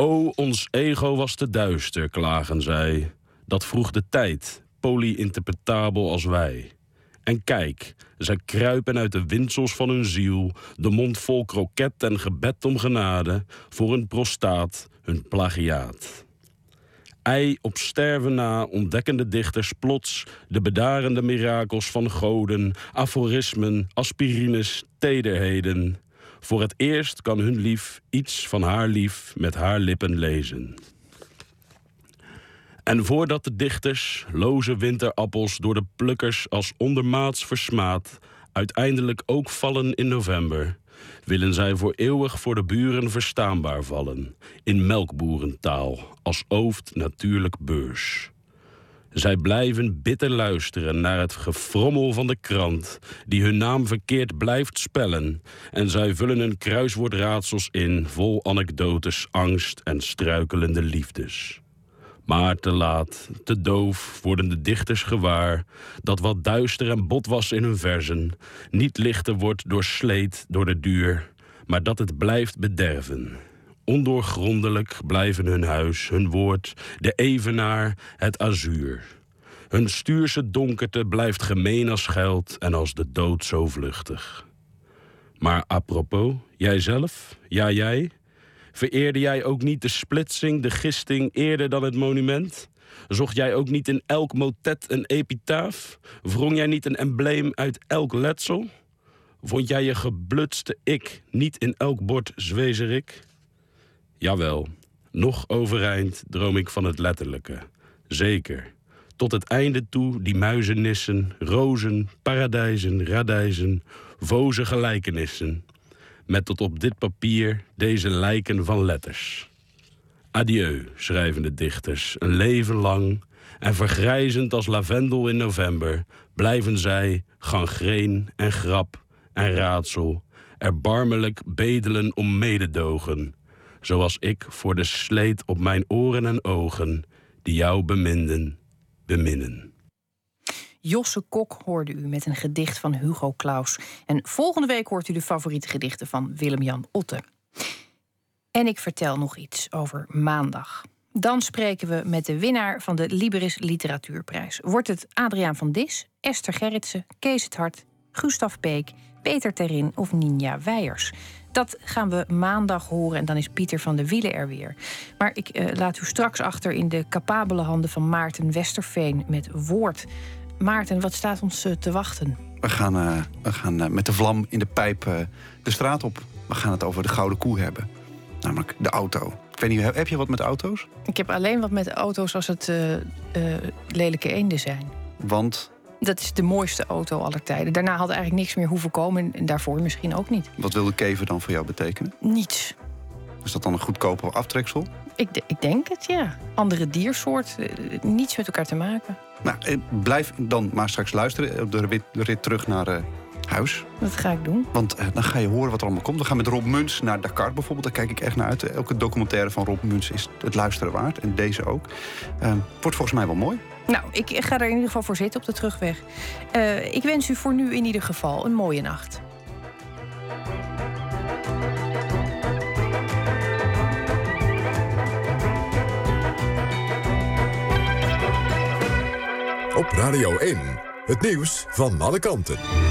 O, ons ego was te duister, klagen zij. Dat vroeg de tijd, poly-interpretabel als wij. En kijk, zij kruipen uit de windsels van hun ziel, de mond vol kroket en gebed om genade, voor hun prostaat, hun plagiaat. Ei op sterven na ontdekken de dichters plots de bedarende mirakels van goden, aforismen, aspirines, tederheden. Voor het eerst kan hun lief iets van haar lief met haar lippen lezen. En voordat de dichters, loze winterappels door de plukkers als ondermaats versmaad, uiteindelijk ook vallen in november, willen zij voor eeuwig voor de buren verstaanbaar vallen, in melkboerentaal, als ooft natuurlijk beurs. Zij blijven bitter luisteren naar het gefrommel van de krant, die hun naam verkeerd blijft spellen. En zij vullen hun kruiswoordraadsels in, vol anekdotes, angst en struikelende liefdes. Maar te laat, te doof worden de dichters gewaar dat wat duister en bot was in hun verzen niet lichter wordt door sleet, door de duur, maar dat het blijft bederven. Ondoorgrondelijk blijven hun huis, hun woord, de evenaar, het azuur. Hun stuurse donkerte blijft gemeen als geld en als de dood zo vluchtig. Maar apropos, jijzelf, ja jij, vereerde jij ook niet de splitsing, de gisting eerder dan het monument? Zocht jij ook niet in elk motet een epitaaf? Wrong jij niet een embleem uit elk letsel? Vond jij je geblutste ik niet in elk bord zwezerik? Jawel, nog overeind droom ik van het letterlijke. Zeker. Tot het einde toe die muizenissen, rozen, paradijzen, radijzen, voze gelijkenissen. Met tot op dit papier deze lijken van letters. Adieu, schrijven de dichters, een leven lang. En vergrijzend als lavendel in november blijven zij gangreen en grap en raadsel erbarmelijk bedelen om mededogen zoals ik voor de sleet op mijn oren en ogen, die jou beminden, beminnen. Josse Kok hoorde u met een gedicht van Hugo Claus. En volgende week hoort u de favoriete gedichten van Willem-Jan Otte. En ik vertel nog iets over maandag. Dan spreken we met de winnaar van de Liberis Literatuurprijs. Wordt het Adriaan van Dis, Esther Gerritsen, Kees het Hart, Gustaf Peek, Peter Terin of Ninja Weijers? Dat gaan we maandag horen en dan is Pieter van de Wielen er weer. Maar ik eh, laat u straks achter in de capabele handen van Maarten Westerveen met woord. Maarten, wat staat ons eh, te wachten? We gaan, eh, we gaan met de vlam in de pijp de straat op. We gaan het over de gouden koe hebben. Namelijk de auto. Ik weet niet, heb heb je wat met auto's? Ik heb alleen wat met auto's als het lelijke eenden zijn. Want Dat is de mooiste auto aller tijden. Daarna had eigenlijk niks meer hoeven komen en daarvoor misschien ook niet. wat wil de kever dan voor jou betekenen? Niets. Is dat dan een goedkoper aftreksel? Ik, de- ik denk het, ja. Andere diersoort, eh, niets met elkaar te maken. Nou, eh, blijf dan maar straks luisteren op de rit, terug naar eh, huis. Dat ga ik doen. Want eh, dan ga je horen wat er allemaal komt. We gaan met Rob Muns naar Dakar bijvoorbeeld. Daar kijk ik echt naar uit. Elke documentaire van Rob Muns is het luisteren waard. En deze ook. Eh, wordt volgens mij wel mooi. Nou, ik ga er in ieder geval voor zitten op de terugweg. Eh, ik wens u voor nu in ieder geval een mooie nacht. Op Radio 1, het nieuws van alle kanten.